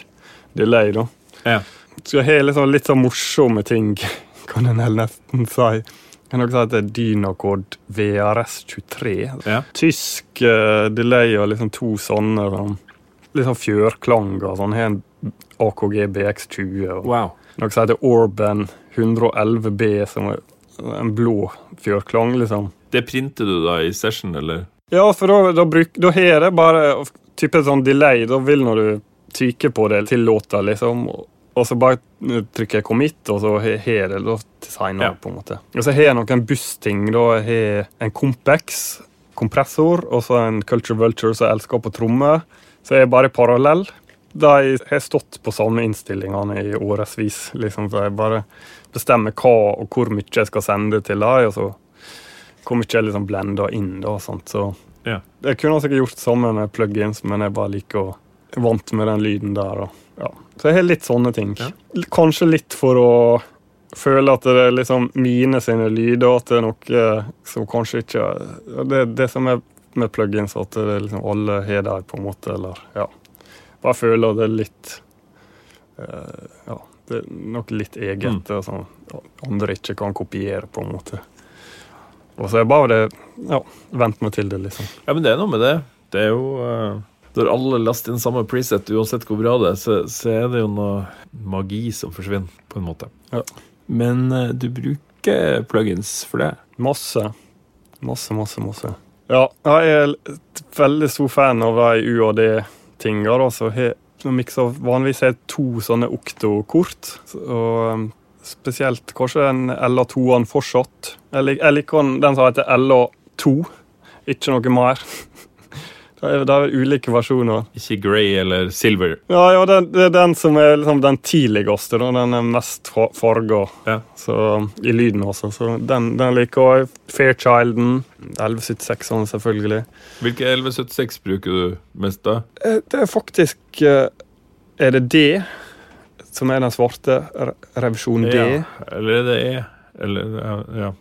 delay, da. Ja. Så jeg har liksom litt sånn morsomme ting, kan en nesten si. Jeg kan også si at det er Dynacod VRS23. Ja. Tysk uh, delay og liksom to sånne sånn, litt sånn fjørklanger. Sånn. Har en AKG BX20 og Wow. noe som heter Orban 111B, som er en blå fjørklang, liksom. Det printer du da i session, eller? Ja, for da, da, bruk, da har jeg bare type sånn delay. Da vil når du trykker på det til låta, liksom, og, så bare trykker jeg commit, og så har jeg det da Ja. på en måte. Og så har jeg noen bussting. Da har jeg en Compex, kompressor, og så en Culture Vulture som elsker på trommer. Så jeg er bare parallell. De har stått på samme innstillingene i årevis. Liksom, så jeg bare bestemmer hva og hvor mye jeg skal sende til dem, og så hvor mye jeg liksom blender inn. da, sånt, så Ja. Jeg kunne sikkert gjort sammen med plugins, men jeg bare liker å vant med den lyden der. Og, ja. Så jeg har litt sånne ting. Ja. Kanskje litt for å føle at det er liksom mine sine lyder, at det er noe som kanskje ikke Det det som er med plugins, at det er liksom alle har dem, på en måte, eller ja. Bare føler det er litt uh, Ja, det er noe litt eget Mm. det som andre ikke kan kopiere, på en måte. Og så er bare det Ja, vent meg til det, liksom. Ja, men det er noe med det. Det er jo uh, Når alle laster inn samme preset, uansett hvor bra det er, så, så er det jo noe magi som forsvinner, på en måte. Ja. Men uh, du bruker plugins for det? Masse. Masse, masse, masse. Ja, jeg er veldig stor fan av de UAD-tinga. Så jeg mikser vanligvis har to sånne okto-kort. Og um, spesielt kanskje den LA2-en fortsatt. Jeg, liker den som heter LA2, ikke noe mer. Det er, det er ulike versjoner. Ikke grey eller silver? Ja, ja det, det er den som er liksom den tidligste. Da. Den er mest fa- farga Ja. så, i lyden også. Så den, den liker jeg. Fairchilden. 1176-ene, selvfølgelig. Hvilke 1176 bruker du mest da? Eh, Det er faktisk eh, Er det D som er den svarte? Re- Revisjon D? Ja. Eller er det E? Eller, ja, ja.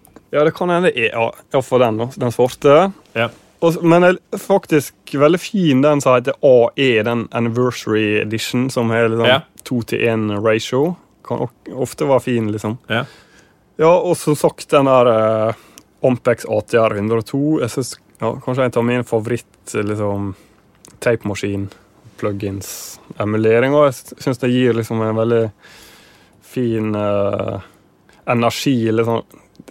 Det kan hende E. Ja, iallfall den, da. Den svarte. Ja. Og, men er faktisk veldig fin den som heter AE, den Anniversary Edition, som har liksom Ja. to til én ratio. Kan ofte være fin, liksom. Ja. Ja, og som sagt, den der uh, Ampex ATR 102 jeg synes, ja, Kanskje en av mine favoritt liksom, tapemaskin plugins-emulering. Og jeg syns det gir liksom en veldig fin eh, energi liksom,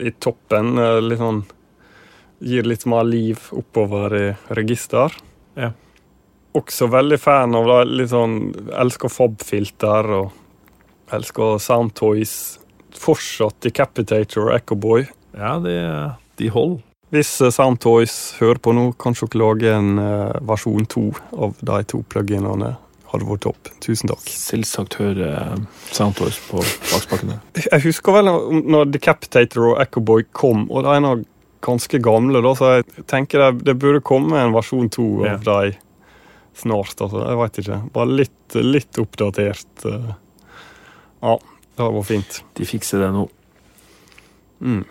i toppen. eh, litt sånn Gir litt mer liv oppover i register. Ja. Også veldig fan av det. Litt sånn Elsker Fob-filter og elsker Soundtoys. Fortsatt Decapitator og Echoboy. ja, de, de holder. Hvis eh, Soundtoys hører på nå, kanskje dere lager en eh, versjon to av de to pluginene. Hadde vært topp. Tusen takk. Selvsagt hører Soundtoys på bakspakene. Jeg husker vel når Decapitator og Echoboy kom, og det er en av ganske gamle, da, så jeg tenker det, det burde komme en versjon to av Ja. dem snart. Altså. Jeg veit ikke. Bare litt, litt oppdatert. eh. Ja, det var fint. De fikser det nå. Mm.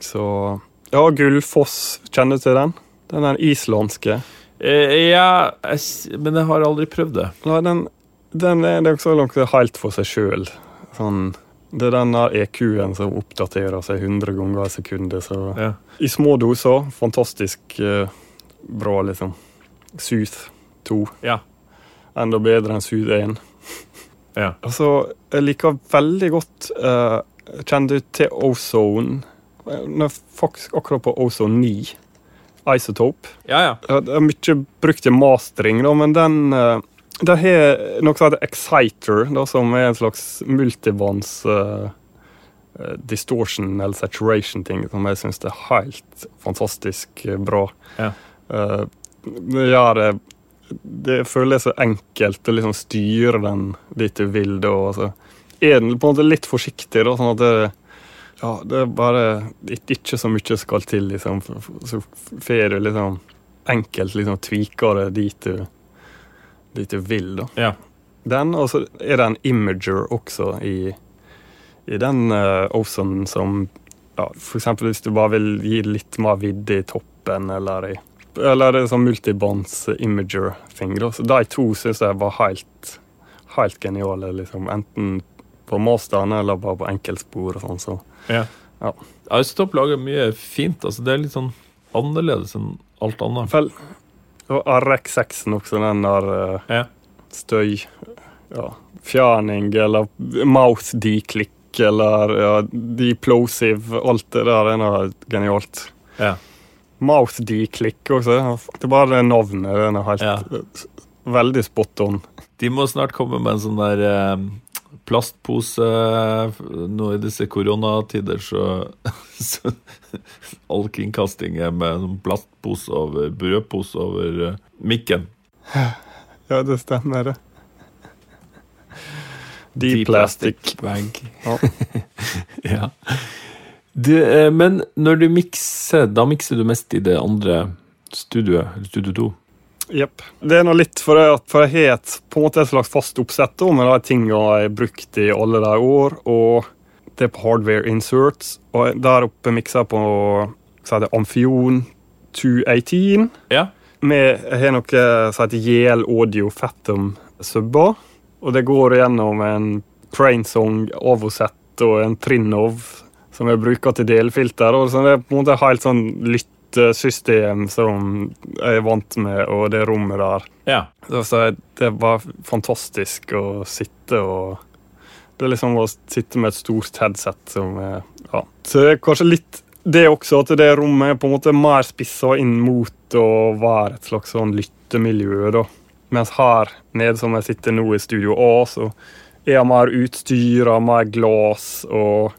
Så Ja, Gullfoss, kjenner du til den? Den er islandske. Eh, ja, jeg, men jeg har aldri prøvd det. Nei, den, den er, det er også noe helt for seg sjøl. Sånn, det er den EQ-en som oppdaterer seg 100 ganger i sekundet. Så Ja. i små doser, fantastisk eh, bra, liksom. Sooth 2. Ja. Enda bedre enn Sooth 1. Ja. Altså, jeg liker veldig godt eh, Kjenner du til Ozone? Faktisk akkurat på Ozone 9. Isotope. Ja, ja. Det er mye brukt i mastering, da, men den uh, det har noe som heter Exciter, da, som er en slags multibands eh, eh, distortion eller saturation-ting, som jeg syns er helt fantastisk eh, bra. Ja. Uh, det gjør det Det føles så enkelt å liksom styre den dit du vil, da. og så er den på en måte litt forsiktig, da, sånn at det ja, det er bare ikke så mye skal til, liksom. Så får du liksom enkelt liksom tvike det dit du, dit du vil, da. Ja. Den, og så er det en imager også i, i den uh, Ozone som ja, For eksempel hvis du bare vil gi litt mer vidde i toppen, eller i eller er sånn multibands imager-ting. da. Så de to syns jeg var helt, helt geniale. liksom. Enten på masterne eller bare på enkeltspor og sånn. Så. ja. Ja. Isotope lager mye fint. altså Det er litt sånn annerledes enn alt annet. Vel, og RX6-en også, den der uh, Ja. støy ja, Fjerning eller mouth declick eller ja, deplosive Alt det der er noe genialt. Ja. Mouth declick også. Det er bare det navnet. Den er helt Ja. eh, Veldig spot on. De må snart komme med en sånn der eh, plastpose Nå i disse koronatider, så, så All kringkasting er med en plastpose over brødpose over eh, mikken. Ja, det stemmer, det. Deep plastic. bag. Ja. ja. Du, eh, men når du mikser, da mikser du mest i det andre studioet, Studio 2? Jepp. Det er noe litt for, det at, for jeg har på en måte et slags fast oppsett med de tingene jeg har brukt i alle de år. Og det er på hardware inserts. Og der oppe mikser jeg på så heter det Amphion 218. Ja. Med, jeg har noe som heter JL Audio Fathom subber. Og det går gjennom en Crainsong Avosett og en Trinov som jeg bruker til delfilter. Og så det er på en måte helt sånn lyttesystem som jeg er vant med, og det rommet der. Ja. Altså, det var fantastisk å sitte og Det er liksom å sitte med et stort headset som Ja. Så det er kanskje litt det også, at det rommet er på en måte mer spissa inn mot å være et slags sånn lyttemiljø, da. Mens her nede som jeg sitter nå i Studio A, så er jeg mer utstyra, mer glass og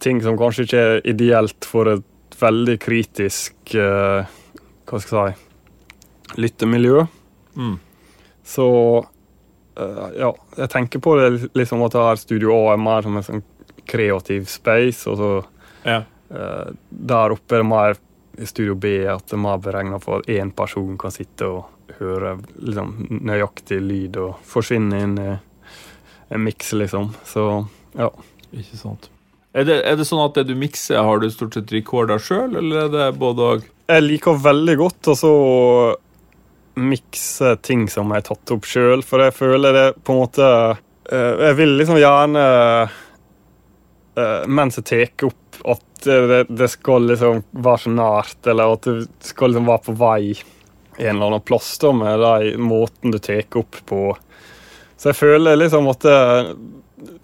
ting som kanskje ikke er ideelt for et veldig kritisk eh, Hva skal jeg si lyttemiljø. Mm. Så eh, ja, jeg tenker på det liksom at her Studio A er mer som en sånn kreativ space, og så ja. eh, der oppe er det mer i Studio B at det er mer beregna for at én person kan sitte og høre liksom, nøyaktig lyd og forsvinne inn i en miks, liksom. Så ja. Ikke sant. Er det, er det sånn at det du mikser, har du stort sett recorda sjøl, eller er det både og? Jeg liker veldig godt å så mikse ting som jeg har tatt opp sjøl, for jeg føler det på en måte eh, Jeg vil liksom gjerne eh, Mens jeg tar opp, at det, det skal liksom være så nært, eller at det skal liksom være på vei en eller annen plass da, med den måten du tar opp på. Så jeg føler liksom at eh,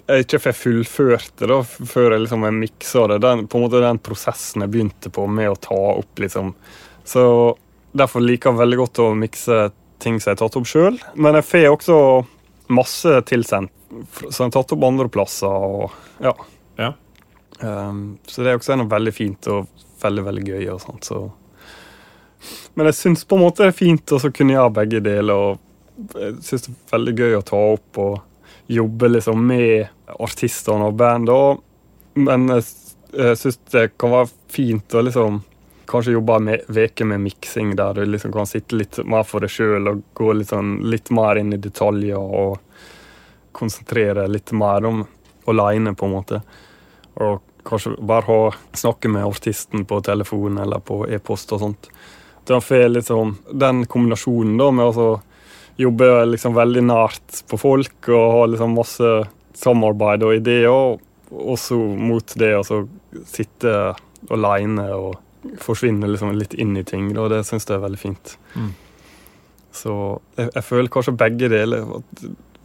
jeg ikke får fullført det da, før jeg liksom miksa det. Den, på en måte den prosessen jeg begynte på med å ta opp, liksom. Så derfor liker jeg veldig godt å mikse ting som jeg har tatt opp sjøl. Men jeg får også masse tilsendt som jeg har tatt opp andre plasser. og ja. Ja. Um, så det er også noe veldig fint og veldig, veldig gøy. og sånt, så. Men jeg syns på en måte det er fint å så kunne gjøre begge deler. og Jeg syns det er veldig gøy å ta opp og jobbe liksom med artistene og bandet. Men jeg, syns det kan være fint å liksom kanskje jobbe en uke med miksing, der du liksom kan sitte litt mer for deg sjøl og gå litt, sånn, litt mer inn i detaljer og konsentrere litt mer om aleine, på en måte. Og kanskje bare ha, snakke med artisten på telefon eller på e-post og sånt. Får liksom den kombinasjonen da med å jobbe liksom veldig nært på folk og ha liksom masse samarbeid og ideer, og også mot det å sitte aleine og forsvinne liksom litt inn i ting. Da. Det syns jeg er veldig fint. Mm. Så jeg, jeg, føler kanskje begge deler.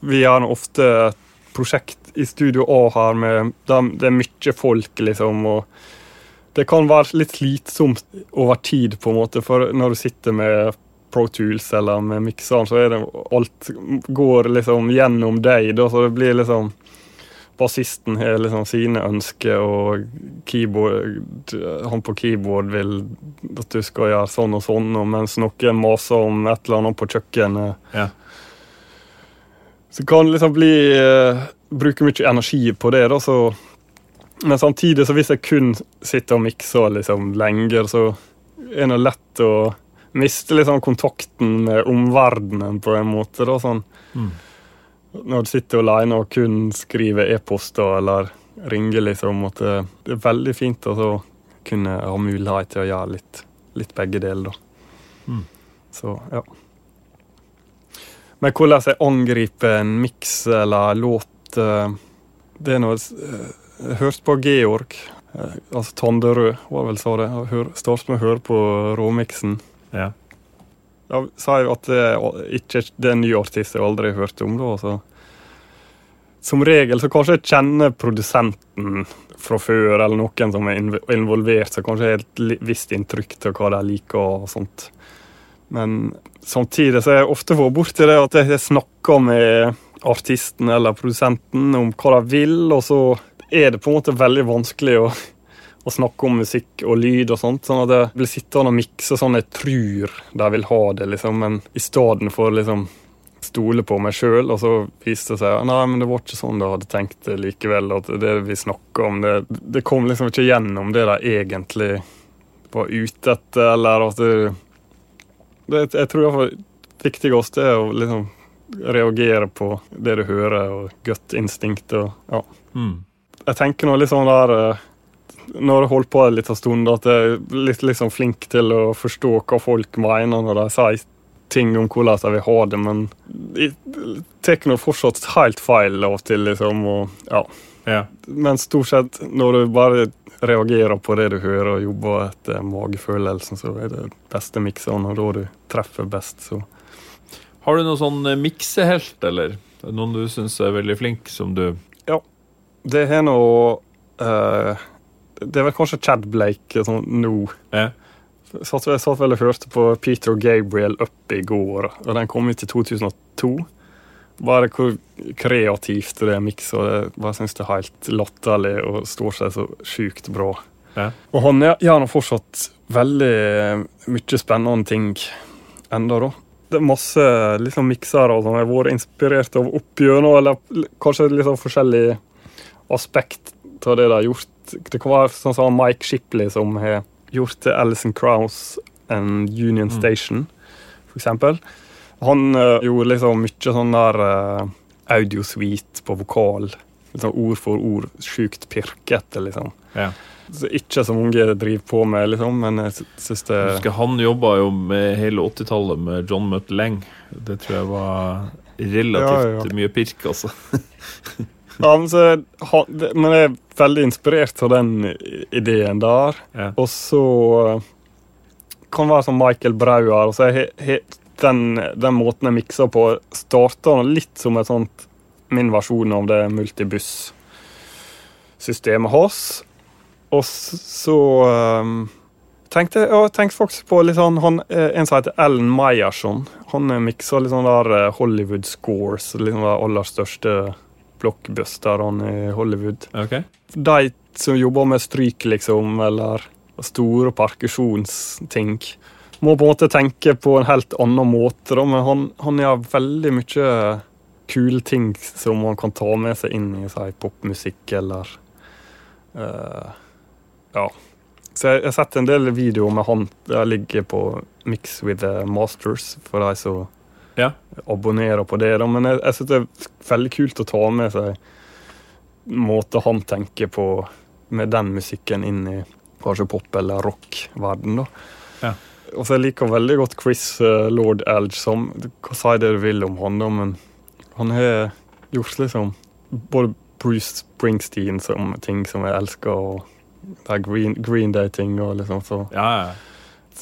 Vi har ofte et prosjekt i Studio A her med det er mye folk, liksom. og det kan være litt slitsomt over tid, på en måte, for når du sitter med Pro Tools eller med mikseren, så er det alt går liksom gjennom deg, da, så det blir liksom bassisten har liksom sine ønsker, og keyboard, han på keyboard vil at du skal gjøre sånn og sånn, og mens noen maser om et eller annet på kjøkkenet. Ja. Så kan det liksom bli uh, Bruke mye energi på det, da, så Men samtidig, så hvis jeg kun sitter og mikser liksom lenger, så er det lett å miste liksom kontakten med omverdenen på en måte, da, sånn. Mm når du sitter alene og kun skriver e-poster eller ringer, liksom, at det er veldig fint å kunne ha mulighet til å gjøre litt, litt begge deler, da. Mm. Så, ja. Men hvordan jeg angriper en miks eller låt eh, Det er noe eh, Jeg hørte på Georg, eh, altså Tanderød, var vel sa det. Startet med å høre på råmiksen. Ja. Da sa jeg at det, ikke, det er en ny artist jeg aldri har hørt om. da, så som regel så kanskje jeg kjenner produsenten fra før, eller noen som er involvert, så kanskje jeg har et visst inntrykk til hva de liker og sånt. Men samtidig så har jeg ofte vært borti det at jeg snakker med artisten eller produsenten om hva de vil, og så er det på en måte veldig vanskelig å, å snakke om musikk og lyd og sånt. Sånn at jeg blir sittende og mikse sånn jeg tror de vil ha det, liksom. Men i stedet for liksom stole på meg sjøl, og så viste det seg nei, men det var ikke sånn du hadde tenkt det likevel. At det vi snakka om, det, det, kom liksom ikke gjennom det de egentlig var ute etter, eller at det, det Jeg tror iallfall det er å liksom reagere på det du hører, og gutt instinkt og ja. Mm. Jeg tenker nå litt sånn der eh, når jeg har holdt på en liten stund, at jeg er litt liksom flink til å forstå hva folk mener når de sier ting om hvordan jeg vil ha det, men jeg tar nå fortsatt helt feil av og til, liksom. Og, ja. ja. Men stort sett, når du bare reagerer på det du hører og jobber etter magefølelsen, så er det beste miksene, og da du treffer best, så Har du noen sånn eh, miksehelt, eller? Noen du syns er veldig flink, som du Ja. Det har nå uh, Det er vel kanskje Chad Blake sånn nå. Ja. Satt, jeg satt vel og hørte på Peter og Gabriel opp i går, og den kom ut i 2002. Bare hvor kreativt det er miksa. Jeg syns det er helt latterlig og står seg så sjukt bra. Ja. Og han gjør nå fortsatt veldig mye spennende ting enda, da. Det er masse liksom, miksere som har vært inspirert av opp gjennom, eller kanskje litt liksom, forskjellig aspekt av det de har gjort. Det kan være sånn som Mike Shipley, som har gjort til Alison Crowes and Union mm. Station, for eksempel. Han uh, gjorde liksom mye sånn der uh, audiosuite på vokal. Liksom ord for ord. Sjukt pirkete, liksom. Ja. Så ikke så mange driver på med, liksom, men jeg syns det Husker Han jobba jo med hele 80-tallet med John Mutt Leng. Det tror jeg var relativt ja, ja. mye pirk, altså. Ja, men, så, men, jeg er veldig inspirert av den ideen der. Ja. Og så kan det være som Michael Brauer. Altså, he, he, den, den, måten jeg mikser på, starter litt som et sånt min versjon av det multibuss-systemet hans. Og så um, tenkte jeg tenkte faktisk på litt sånn, han, eh, en som heter Ellen Meyerson. Han mikser litt sånn der eh, Hollywood scores, liksom de aller største blockbusterne i Hollywood. Okay. De som jobber med stryk, liksom, eller store perkusjonsting, må på en måte tenke på en helt annen måte. Da. Men han, han gjør veldig mye kule ting som man kan ta med seg inn i si, popmusikk eller uh, ja. Så jeg jeg har sett en del videoer med han der ligger på Mix with the Masters, for de som Ja. abonnerer på det. Da. Men jeg, jeg syns det er veldig kult å ta med seg måter han tenker på med den musikken inn i kanskje pop- eller rock-verden. da. Ja. Og så jeg liker veldig godt Chris uh, Lord Elge som Hva si det du vil om han, da, men han har gjort liksom både Bruce Springsteen som ting som jeg elsker, og Green, Green Day-ting og liksom så Ja, ja.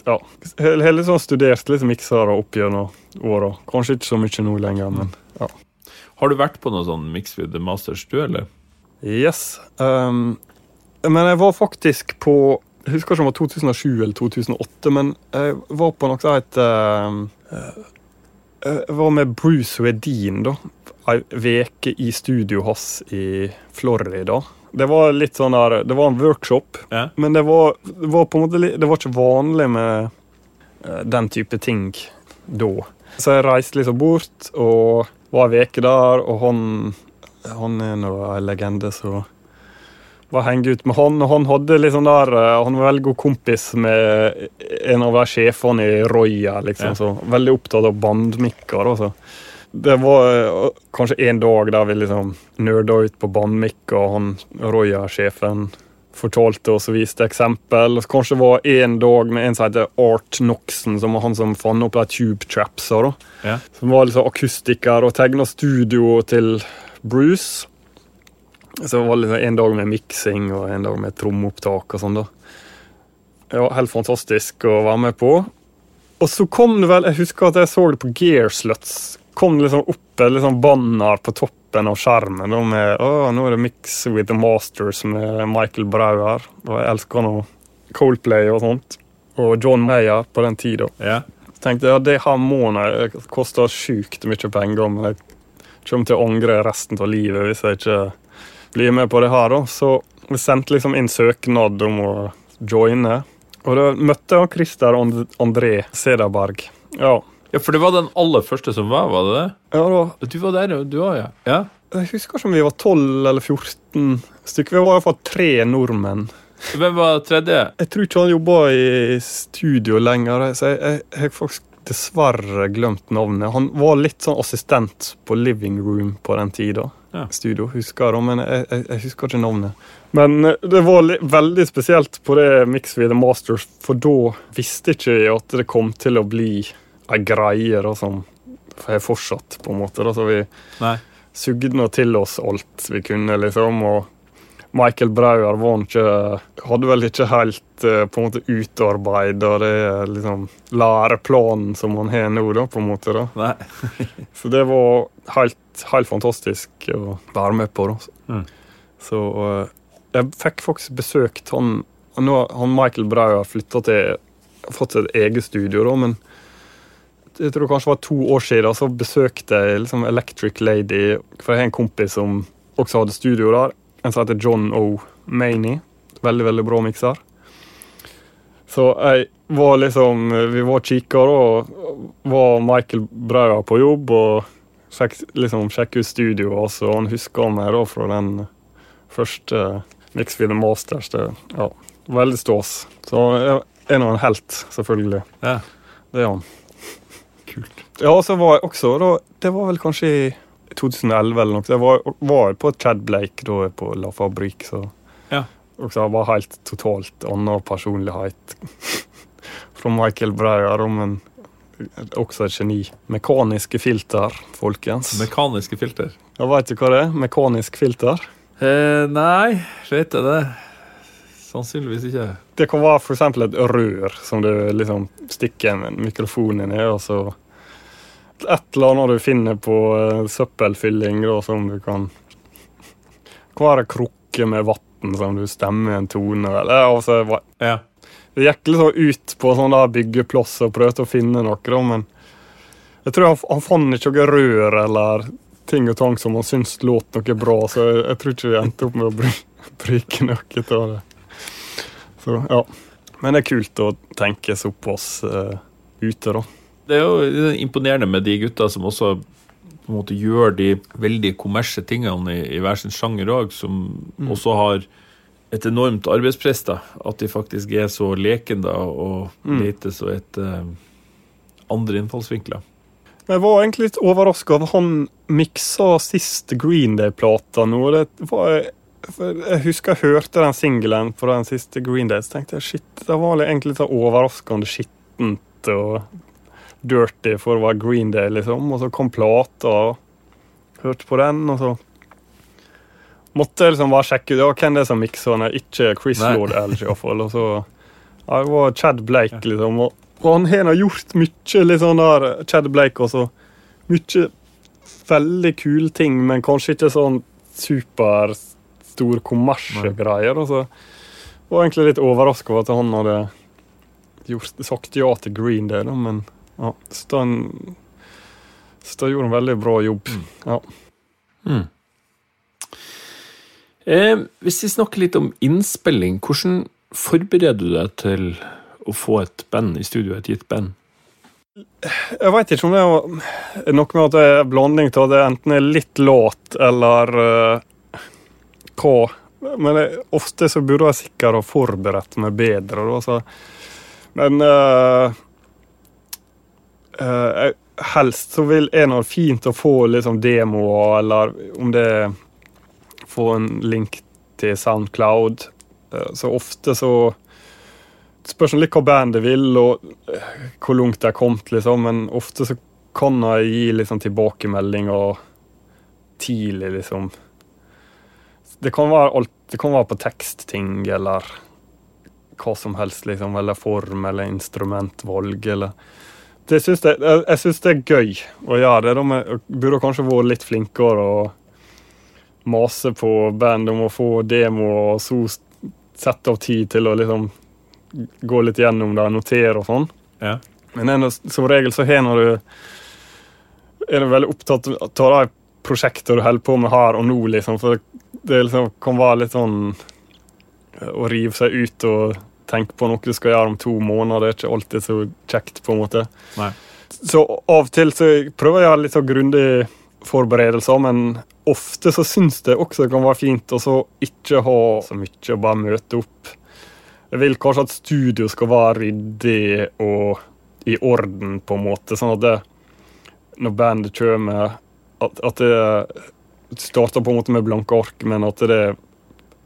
Ja. heller liksom studert litt mikser opp gjennom åra. Kanskje ikke så mye nå lenger, men ja. Har du vært på noe sånn Mix with the Masters, du, eller? Yes. Um, men jeg var faktisk på Jeg husker ikke om det var 2007 eller 2008, men jeg var på noe som het Jeg var med Bruce Wedin, da. Ei uke i studioet hans i Florida. Det var litt sånn der Det var en workshop, Ja. men det var, det var på en måte Det var ikke vanlig med eh, den type ting da. Så jeg reiste liksom bort og var ei uke der, og han han er nå ei legende, så var henge ut med han. Og han hadde liksom der eh, Han var veldig god kompis med en av de sjefene i Roya, liksom. Ja. Så veldig opptatt av bandmikker. Også. Det var eh, kanskje en dag der vi liksom nerda ut på bandmikk, og han Roya-sjefen fortalte oss og viste eksempel. Og kanskje det var en dag med en som heter Art Noxen, som var han som fant opp de tube trapsa. da Ja. som var liksom akustiker og tegna studio til Bruce. Så det var liksom en dag med miksing og en dag med trommeopptak og sånn, da. Ja, helt fantastisk å være med på. Og så kom det vel Jeg husker at jeg så det på Gearsluts. Kom liksom oppe liksom banner på toppen av skjermen da med Å, nå er det Mix with the Masters med Michael Brauer. Og jeg elsker nå Coldplay og sånt. Og John Mayer på den tida. Yeah. Så tenkte jeg ja, det her må jeg koste sjukt mye penger, men jeg kommer til å angre resten av livet hvis jeg ikke blir med på det her. da. Så vi sendte liksom inn søknad om å joine. Og da møtte jeg Christer André Sederberg. Ja. Ja, for det var den aller første som var, var det det? ja det var. Du var der, du òg, ja. ja. jeg husker ikke om vi var 12 eller 14 stykker. Vi var iallfall tre nordmenn. Hvem var tredje? Jeg tror ikke han jobba i studio lenger, så jeg, har faktisk dessverre glemt navnet. Han var litt sånn assistent på Living Room på den tida. Ja. Studio, husker jeg, men jeg, jeg, jeg husker ikke navnet. Men eh, det var veldig spesielt på det Mix with the Masters, for da visste ikke jeg at det kom til å bli ei greie da, som har fortsatt, på en måte. Da, så vi Nei. sugde nå til oss alt vi kunne, liksom. og Michael Brauer var ikke, hadde vel ikke helt eh, på en måte utarbeida det liksom, læreplanen som han har nå, da, på en måte. da. Nei. Så det var helt, helt fantastisk å være med på. da. Mm. Så eh, jeg fikk faktisk besøkt han han Michael Brauer flytta til fått et eget studio, da, men jeg tror kanskje det var to år siden så besøkte jeg liksom Electric Lady. For jeg har en kompis som også hadde studio der. En som heter John O. Maney. Veldig, veldig bra mikser. Så jeg var liksom Vi var kikker, og var Michael Braua på jobb. Og fikk liksom sjekke ut studioet også. Og han huska meg da fra den første Mix for the Masters. Det, ja, veldig stås. Så er nå en helt, selvfølgelig. Ja. Det er han. Kult. Ja, og så var jeg også da, Det var vel kanskje i 2011 eller noe. så Jeg var, var på Chad Blake da på La Fabrique, så Ja. også jeg var helt totalt annen personlighet fra Michael Breuer, men også et geni. Mekaniske filter, folkens. Mekaniske filter. Ja, Veit du hva det er? Mekanisk filter? Eh, nei, vet jeg det? Sannsynligvis ikke. Det kan være f.eks. et rør som du liksom stikker en mikrofon inn i, og så et eller annet du finner på eh, søppelfylling da, som du kan Det kan være krukke med vann som du stemmer en tone eller altså, Ja. Det gikk liksom ut på sånn byggeplass og prøvde å finne noe, da, men jeg tror han, han fant ikke noe rør eller ting og tang som han syntes låt noe bra, så jeg, jeg tror ikke vi endte opp med å bruke noe av det. Så, ja. Men det er kult å tenke såpass uh, ute, da. Det er jo imponerende med de gutta som også på en måte gjør de veldig kommersielle tingene i, i hver sin sjanger òg, som også har et enormt arbeidspress, da. At de faktisk er så lekende og Mm. leter så etter andre innfallsvinkler. Jeg var egentlig litt overraska over han miksa siste Green Day-plata nå. Det var, for jeg husker jeg hørte den singelen på den siste Green Day, så tenkte jeg shit, det var egentlig litt sånn overraskende skittent og dirty for å være Green Day, liksom. Og så kom plata, og hørte på den, og så måtte jeg liksom bare sjekke ut ja, hvem det er som mikser den. Ikke Chris Nei. Lord Elge, iallfall. Og så ja, det var Chad Blake, liksom. Og, og han har gjort mye litt sånn der Chad Blake også. Mye veldig kule ting, men kanskje ikke sånn superstor kommersgreier. Og så var jeg egentlig litt overraska over at han hadde gjort, sagt ja til Green Day, da, men ja, så han, så da gjorde en veldig bra jobb. Ja. Mm. Eh, hvis vi snakker litt om innspilling, hvordan forbereder du deg til å få et band i studio, et gitt band? Jeg veit ikke om det er noe med at det er blanding av at det enten er litt lat eller eh, hva. Men det, ofte så burde jeg sikkert ha forberedt meg bedre. Da, så. Men uh, uh, helst så vil er det fint å få liksom demoer, eller om det Få en link til Soundcloud. Uh, så ofte så spørs litt hva bandet vil, og hvor langt det er kommet, liksom. Men ofte så kan jeg gi liksom tilbakemeldinger tidlig, liksom. Det kan være alt. Det kan være på tekstting eller hva som helst, liksom. Eller form eller instrumentvalg eller det syns jeg, jeg, jeg syns det er gøy å gjøre det. De burde kanskje vært litt flinkere og mase på band om å få demo, og så sette av tid til å liksom gå litt gjennom det, notere og sånn. Ja. Men ennå, som regel så har når du er du veldig opptatt av de prosjektene du holder på med her og nå, liksom. For det liksom kan være litt sånn eh, å rive seg ut og tenke på noe du skal gjøre om to måneder. Det er ikke alltid så kjekt, på en måte. Nei. Så av og til så prøver jeg å gjøre litt så grundig forberedelser, men ofte så syns det også det kan være fint å ikke ha så mye og bare møte opp. Jeg vil kanskje at studio skal være ryddig og i orden, på en måte, sånn at det, når bandet kommer, at, at det starter på en måte med blanke ark, men at det er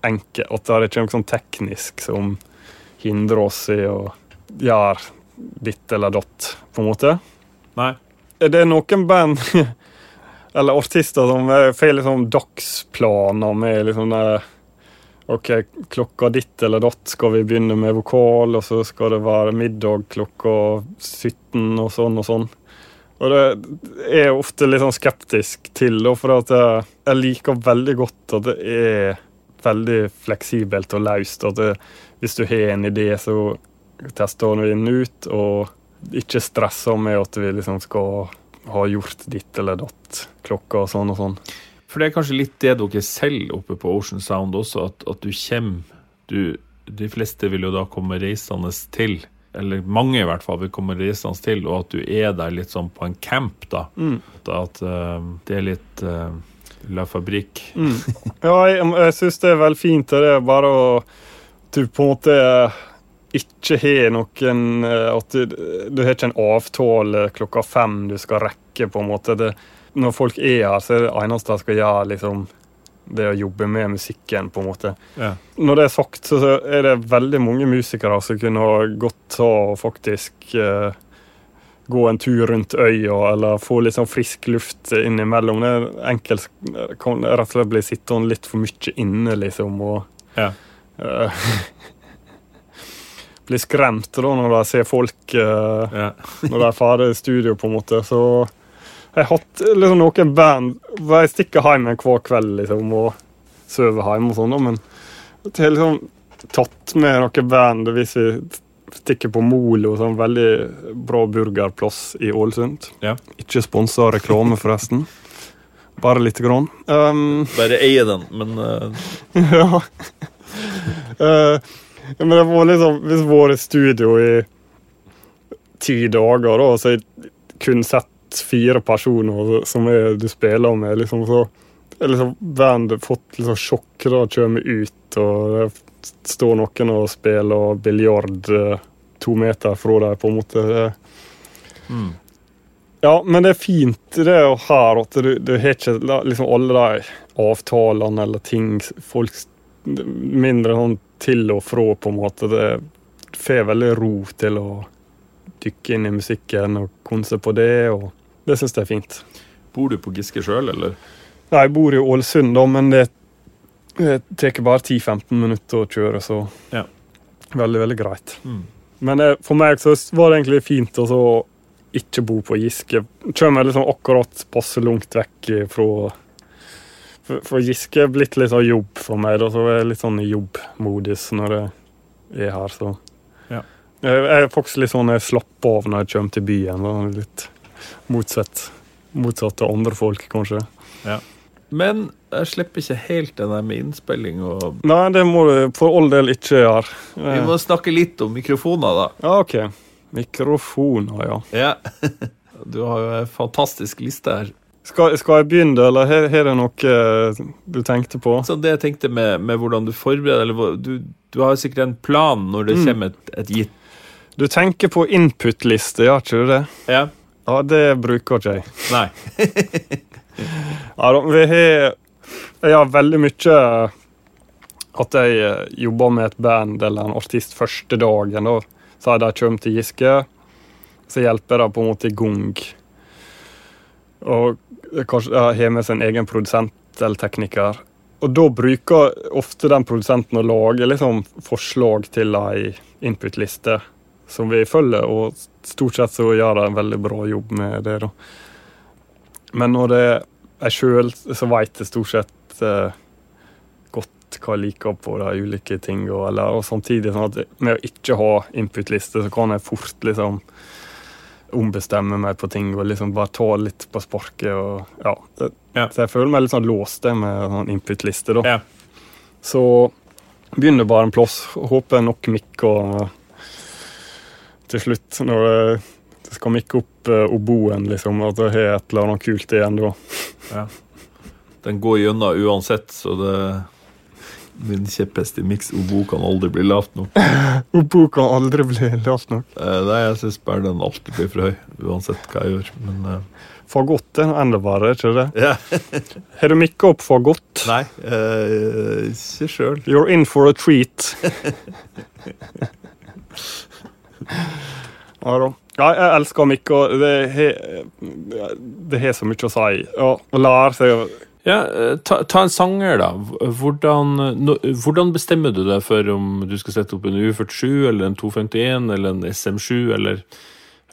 enkelt, at det ikke er noe sånn teknisk som hindrer oss i å gjøre ditt eller datt, på en måte. Nei. Er Det noen band eller artister som får liksom dagsplaner med liksom det, OK, klokka ditt eller datt skal vi begynne med vokal, og så skal det være middag klokka 17 og sånn og sånn. Og det er jeg ofte litt sånn skeptisk til, for at jeg liker veldig godt at det er veldig fleksibelt og løst. At det, hvis du har en idé, så tester du den ut, og ikke stresser med at vi liksom skal ha gjort ditt eller datt klokka og sånn og sånn. For det er kanskje litt det dere selv oppe på Ocean Sound også, at, at du kommer du, De fleste vil jo da komme reisende til, eller mange i hvert fall vil komme reisende til, og at du er der litt sånn på en camp, da. Mm. At uh, det er litt uh, La Fabrique. Mm. Ja, jeg, jeg syns det er veldig fint. Det er bare å du på en måte ikke har noen eh, At du, du har ikke en avtale klokka fem du skal rekke, på en måte. Det, når folk er her, så er det eneste de skal gjøre, liksom det å jobbe med musikken, på en måte. Ja. Når det er sagt, så er det veldig mange musikere som kunne ha godt og faktisk eh, gå en tur rundt øya, eller få litt sånn frisk luft innimellom. Det er enkelt kan rett og slett bli sittende litt for mye inne, liksom, og Ja. eh, Bli skremt da når de ser folk eh, Ja. når de er ferdig i studio, på en måte. Så jeg har hatt liksom, noen band hvor jeg stikker hjem hver kveld liksom, og sover hjemme og sånn, men jeg har liksom tatt med noen band hvis vi stikker på Molo, sånn veldig bra burgerplass i Ålesund. Ja. Ikke sponsa reklame, forresten. Bare lite grann. Um, Bare eie den, men uh... ja. uh, ja, men det var liksom Hvis vi var i studio i ti dager, da, så har jeg kun sett fire personer som er, du spiller med, liksom, så liksom, bandet fått liksom, sjokk da kommer ut, og det står noen og spiller biljard eh, to meter fra deg, på en måte. Mm. ja, men det er fint det er her at du, du har ikke liksom alle de avtalene eller ting folk Mindre sånn til og fra, på en måte. Det får veldig ro til å dykke inn i musikken og konse på det, og det syns jeg er fint. Bor du på Giske sjøl, eller? Nei, jeg bor i Ålesund, da, men det, det tar bare 10-15 minutter å kjøre, så Ja. veldig, veldig greit. Mm. Men for meg så var det egentlig fint å ikke bo på Giske. Kommer liksom akkurat passe langt vekk fra For, for Giske er blitt litt av jobb for meg, da, så jeg er litt sånn i jobbmodus når jeg er her, så Ja. Jeg er faktisk litt sånn jeg slapper av når jeg kommer til byen. Da. Litt motsatt, motsatt til andre folk, kanskje. Men jeg slipper ikke helt den der med innspilling og Nei, det må du for all del ikke gjøre. Vi må snakke litt om mikrofoner, da. Ja, OK. Mikrofoner, ja. Ja. Du har jo en fantastisk liste her. Skal, skal jeg begynne, eller har det noe eh, du tenkte på? Så det jeg tenkte med, med hvordan du forbereder eller du, du har sikkert en plan når det Mm. kommer et, et gitt Du tenker på input-liste, gjør ikke du det? Ja? Ja, det bruker ikke jeg. Nei. Ja, da, vi har Jeg har veldig mye at jeg eh, jobber med et band eller en artist første dagen. da. Så de kommer til Giske, så hjelper jeg på en måte i gang. Og kanskje jeg har med seg en egen produsent eller tekniker. Og da bruker ofte den produsenten å lage liksom forslag til ei input-liste som vi følger, og stort sett så gjør de en veldig bra jobb med det. da. Men når det er jeg sjøl, så veit jeg stort sett eh, godt hva jeg liker på de ulike tinga. Og, og samtidig sånn at med å ikke ha input-liste, så kan jeg fort liksom ombestemme meg på ting og liksom bare ta litt på sparket. og ja. Det, Ja. Så jeg føler meg litt sånn låst med sånn input-liste. da. Ja. Så begynner bare en plass. Håper nok mikk og til slutt, når det, det skal mikke opp eh, oboen, liksom, at det har et eller annet kult igjen da. Ja. Den går gjennom uansett, så det Min kjepphest i miks obo kan aldri bli lavt nok. Obo kan aldri bli lavt nok. Eh, Nei, jeg syns bare den alltid blir for høy, uansett hva jeg gjør. Men eh, Fagott er enda verre, er ikke det? Yeah. Har du mikka opp fagott? Nei, eh, ikke sjøl. You're in for a treat. ja da. Ja, jeg elsker Mikko. det har så mye å si. Ja, å lære seg å Ja, eh, ta, ta en sanger, da. Hvordan, no, hvordan bestemmer du deg for om du skal sette opp en U47 eller en 251 eller en SM7 eller,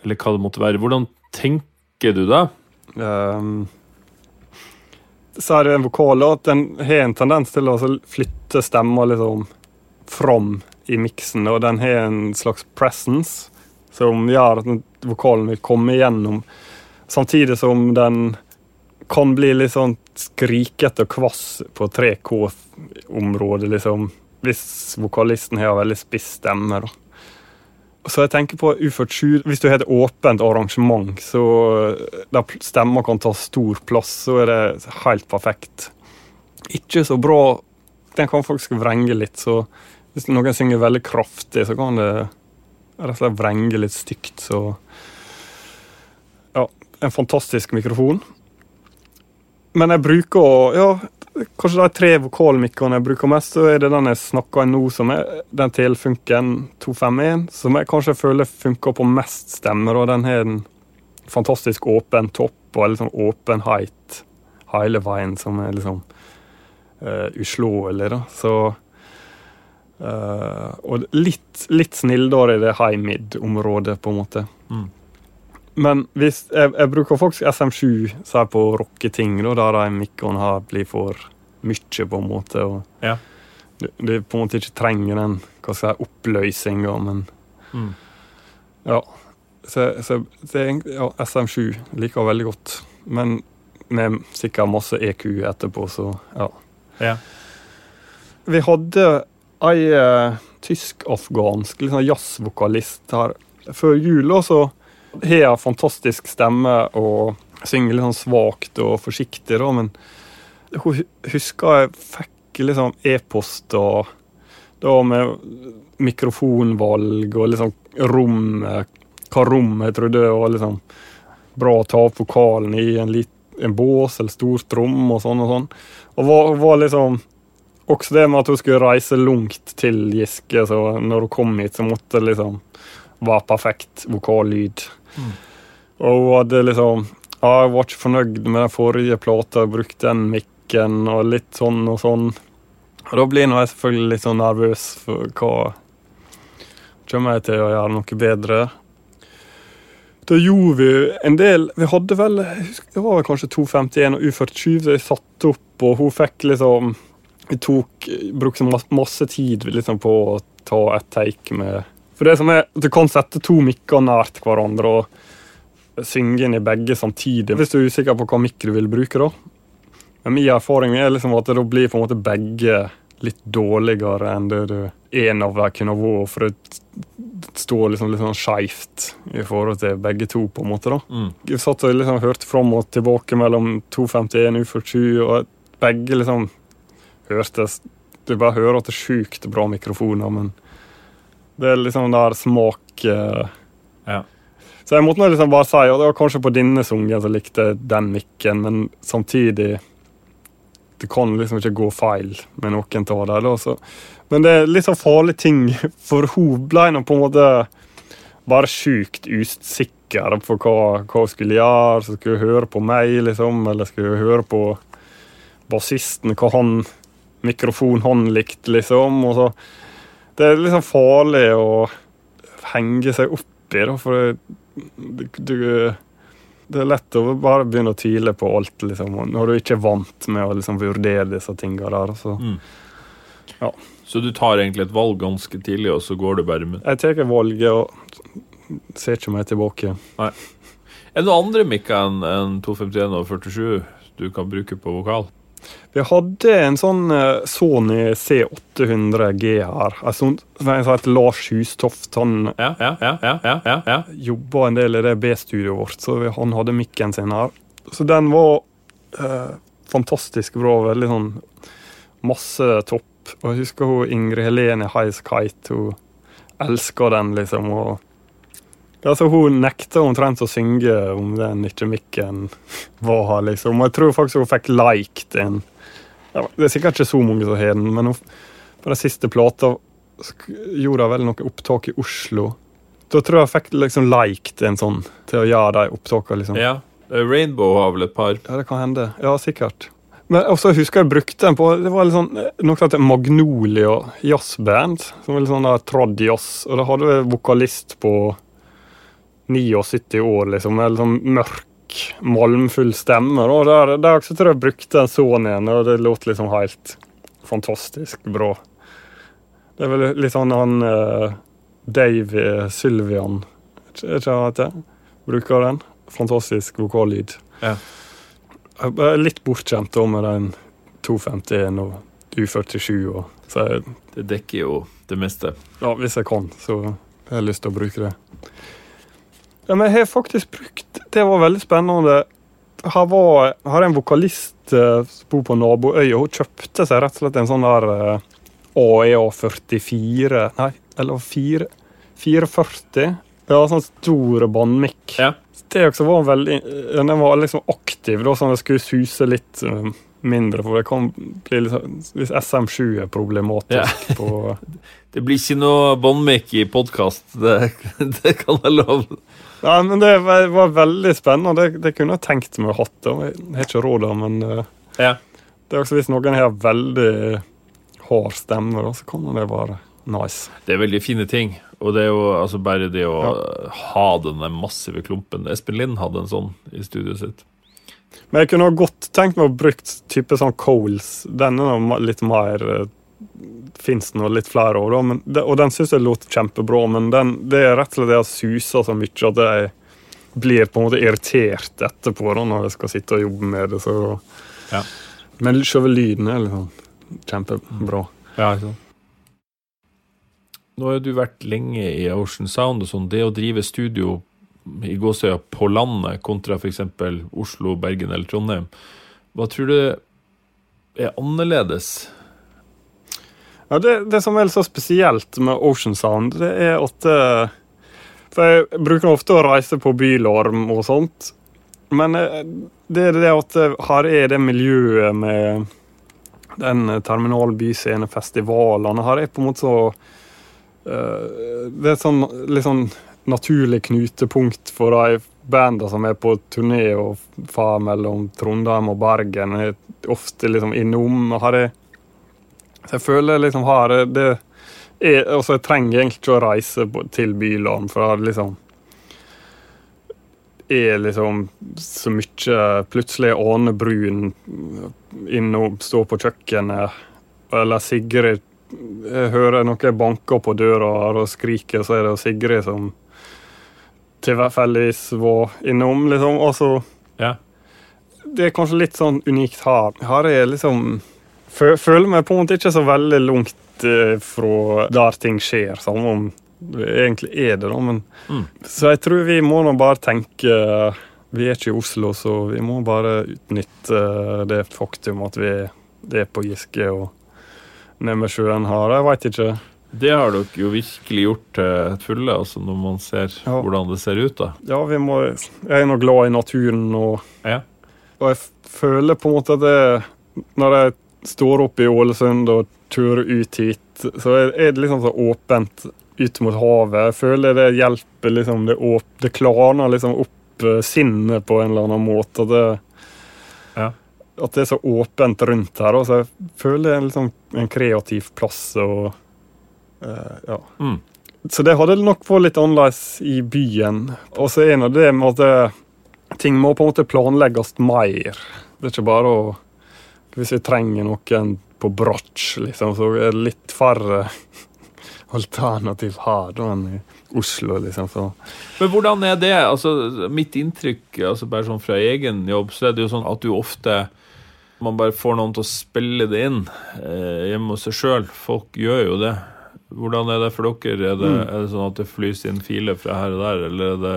eller hva det måtte være? Hvordan tenker du da? Um, så er det en vokal at den har en tendens til å flytte stemmer liksom fram i miksen, og den har en slags presence som gjør at vokalen vil komme igjennom, samtidig som den kan bli litt sånn skrikete og kvass på 3K-området, liksom, hvis vokalisten har veldig spiss stemme. da. Så jeg tenker på U47, Hvis du har et åpent arrangement så der stemmer kan ta stor plass, så er det helt perfekt. Ikke så bra Den kan faktisk vrenge litt, så hvis noen synger veldig kraftig, så kan det rett og slett vrenge litt stygt, så Ja, en fantastisk mikrofon. Men jeg bruker å Ja, kanskje de tre vokalmikkene jeg bruker mest, så er det den jeg snakker i nå, som er den Telefunken 251, som jeg kanskje føler funker på mest stemmer, og den har en fantastisk åpen topp og en sånn height hele veien, som er liksom uh, uslåelig, da. Så eh, Og litt, litt snilldere i det high mid-området, på en måte. Mm. Men hvis, jeg, jeg bruker faktisk SM7 så å rocke ting da, der en mikron blir for mye, på en måte. og Ja. du, du på en måte ikke trenger den hva skal jeg oppløsninga, men Mm. ja. Så, så det ja, SM7 liker jeg veldig godt. Men med sikkert masse EQ etterpå, så ja. Ja. Vi hadde ei uh, tysk-afghansk liksom jazzvokalist her før jula og så har hun fantastisk stemme og synger litt sånn svakt og forsiktig, da, men Hun hu- husker jeg fikk liksom e-poster da med mikrofonvalg og liksom rom Hva rom jeg trodde var liksom bra å ta opp vokalen i en, lit, en bås eller stort rom og sånn og sånn. Og var, var liksom også det med at hun skulle reise langt til Giske, så når hun kom hit, så måtte det liksom være perfekt vokallyd. Og hun hadde liksom Ja, jeg var ikke fornøyd med den forrige plata, brukte den mikken og litt sånn og sånn. Og da blir jeg selvfølgelig litt sånn nervøs for hva Kommer jeg til å gjøre noe bedre? Da gjorde vi en del Vi hadde vel Det var vel kanskje 251 og U47 som jeg satte opp, og hun fikk liksom Vi tok, brukte masse, tid liksom, på å ta et take med For det som er Du kan sette to mikker nært hverandre og synge inn i begge samtidig. Hvis du er usikker på hva mikk du vil bruke, da. Men min erfaring er liksom at da blir på en måte begge litt dårligere enn det du en av hver kunne vært, for det står liksom litt sånn skeivt i forhold til begge to, på en måte. da. Mm. Jeg satt og liksom hørte fram og tilbake mellom 251 og U47, og begge liksom hørtes Du bare hører at det er sjukt bra mikrofoner, men det er liksom der smak eh, Ja. Så jeg måtte liksom bare si og det var kanskje på denne sungen som likte den mikken, men samtidig Det kan liksom ikke gå feil med noen av dem. Men det er litt sånn farlig ting, for hun ble nå på en måte bare sjukt usikker på hva, hva hun skulle gjøre. Så skulle hun høre på meg, liksom, eller skulle hun høre på bassisten, hva han mikrofon han liksom. Og så Det er liksom farlig å henge seg opp i, da, for det, du, det er lett å bare begynne å tvile på alt, liksom, når du ikke er vant med å liksom vurdere disse tinga der. Så. Mm. Ja. Så du tar egentlig et valg ganske tidlig, og så går du bare med Jeg tar valget og ser ikke meg tilbake. Er det noen andre mikker enn en 251 og 47 du kan bruke på vokal? Vi hadde en sånn eh, Sony C800G her. Altså, jeg sa Lars Hustoft. Han Ja, ja, ja, ja, ja, ja, ja. jobba en del i det B-studioet vårt, så han hadde mikken sin her. Så den var eh, fantastisk bra. Veldig sånn masse topp. Og jeg husker hun Ingrid Helene Highas Kite. Hun elska den, liksom. og ja, så Hun nekta omtrent å synge om den ikke mikken var liksom. Og jeg tror faktisk hun fikk liked en Det er sikkert ikke så mange som har den, men hun, på den siste plata gjorde hun vel noe opptak i Oslo. Da tror jeg hun fikk liksom liked en sånn til å gjøre de opptakene, liksom. ja. eh, Rainbow har vel et par. Ja, det kan hende. Ja, sikkert. Men også husker jeg brukte den på Det var litt sånn, eh, noe som heter Magnolia jazzband. Som var litt sånn trad jazz. Og da hadde vi vokalist på 79 år, liksom. Med liksom mørk, malmfull stemme. Og der, der også tror jeg jeg brukte en sånn en, og det låt liksom helt fantastisk bra. Det er vel litt sånn han uh, Dave Sylvian ikke han heter? Bruker den. Fantastisk vokallyd. Ja. Litt bortskjemt med den 251 og U47. Og, så jeg, Det dekker jo det meste. ja, hvis jeg kan, så har jeg lyst til å bruke det. Ja, men jeg har faktisk brukt Det var veldig spennende. Her var her er en vokalist eh, som bor på naboøya. Hun kjøpte seg rett og slett en sånn der eh, AEA 44 Nei, eller 4, 440. Ja, sånn stor båndmikk. Ja. Det også var veldig Den var liksom aktiv, da, sånn at det skulle suse litt eh, mindre. For det kan bli litt sånn Hvis SM7 er problematisk på Det blir ikke noe båndmikk i podkast, det, det kan jeg love. Ja, men det var, veldig spennende. Det, det kunne jeg tenkt meg å hatt. Jeg har ikke råd, da, men eh, Ja. det er også hvis noen har veldig hard stemme, da, så kan det være nice. Det er veldig fine ting. Og det er jo altså bare det å ha denne massive klumpen. Espen Lind hadde en sånn i studioet sitt. Men jeg kunne godt tenkt meg å brukt type sånn Coles. Denne er litt mer uh, Fins nå litt flere det, og den syns jeg låter kjempebra. Men den, det er rett og slett det å suser så mye at jeg blir på en måte irritert etterpå da, når jeg skal sitte og jobbe med det. Så. Ja. Men selve lyden er liksom kjempebra. Ja, ikke sant? Nå har du vært lenge i Ocean Sound, og sånn. Det å drive studio i gåsøya på landet kontra f.eks. Oslo, Bergen eller Trondheim, hva tror du er annerledes? Ja, det, det som er så spesielt med Ocean Sound, det er at eh, For jeg bruker ofte å reise på bylorm og sånt. Men eh, det er det at eh, her er det miljøet med den terminalbyscenefestivalene Her er på en måte så Det er et sånn litt sånn naturlig knutepunkt for de bandene som er på turné og far mellom Trondheim og Bergen. er ofte liksom innom. Her er, så jeg føler liksom har det er, altså Jeg trenger egentlig ikke å reise på, til bylån, for det liksom er liksom så mye Plutselig er Åne Brun inne og står på kjøkkenet, eller Sigrid jeg hører noen banker på døra og skriker, så er det Sigrid som tilfeldigvis var innom, liksom. Altså Ja. Det er kanskje litt sånn unikt her. Her er liksom Føler meg på en måte ikke så veldig langt eh, fra der ting skjer, samme om det egentlig er det, da. Men, Mm. Så jeg tror vi må nå bare tenke Vi er ikke i Oslo, så vi må bare utnytte eh, det faktum at vi er på Giske og nede med sjøen her. Jeg veit ikke. Det har dere jo virkelig gjort til fulle, altså når man ser Ja. hvordan det ser ut. da. Ja, vi må Jeg er nå glad i naturen og Ja. Og jeg føler på en måte at det Når jeg står oppe i Ålesund og turer ut hit, så er er det liksom så åpent ut mot havet. Jeg føler det hjelper liksom Det, åp det klarner liksom opp eh, sinnet på en eller annen måte. At det, Ja. at det er så åpent rundt her. Så jeg føler det er liksom en kreativ plass. og uh, ja. Mm. Så det hadde nok vært litt annerledes i byen. Og så er nå det med at det, ting må på en måte planlegges mer. Det er ikke bare å Hvis vi trenger noen på bratsj, liksom, så er det litt færre alternativ her da enn i Oslo, liksom. Så. Men hvordan er det? Altså, mitt inntrykk altså bare sånn fra egen jobb, så er det jo sånn at du ofte man bare får noen til å spille det inn eh, hjemme hos seg sjøl. Folk gjør jo det. Hvordan er det for dere? Er det, Mm. er det sånn at det flys inn filer fra her og der, eller er det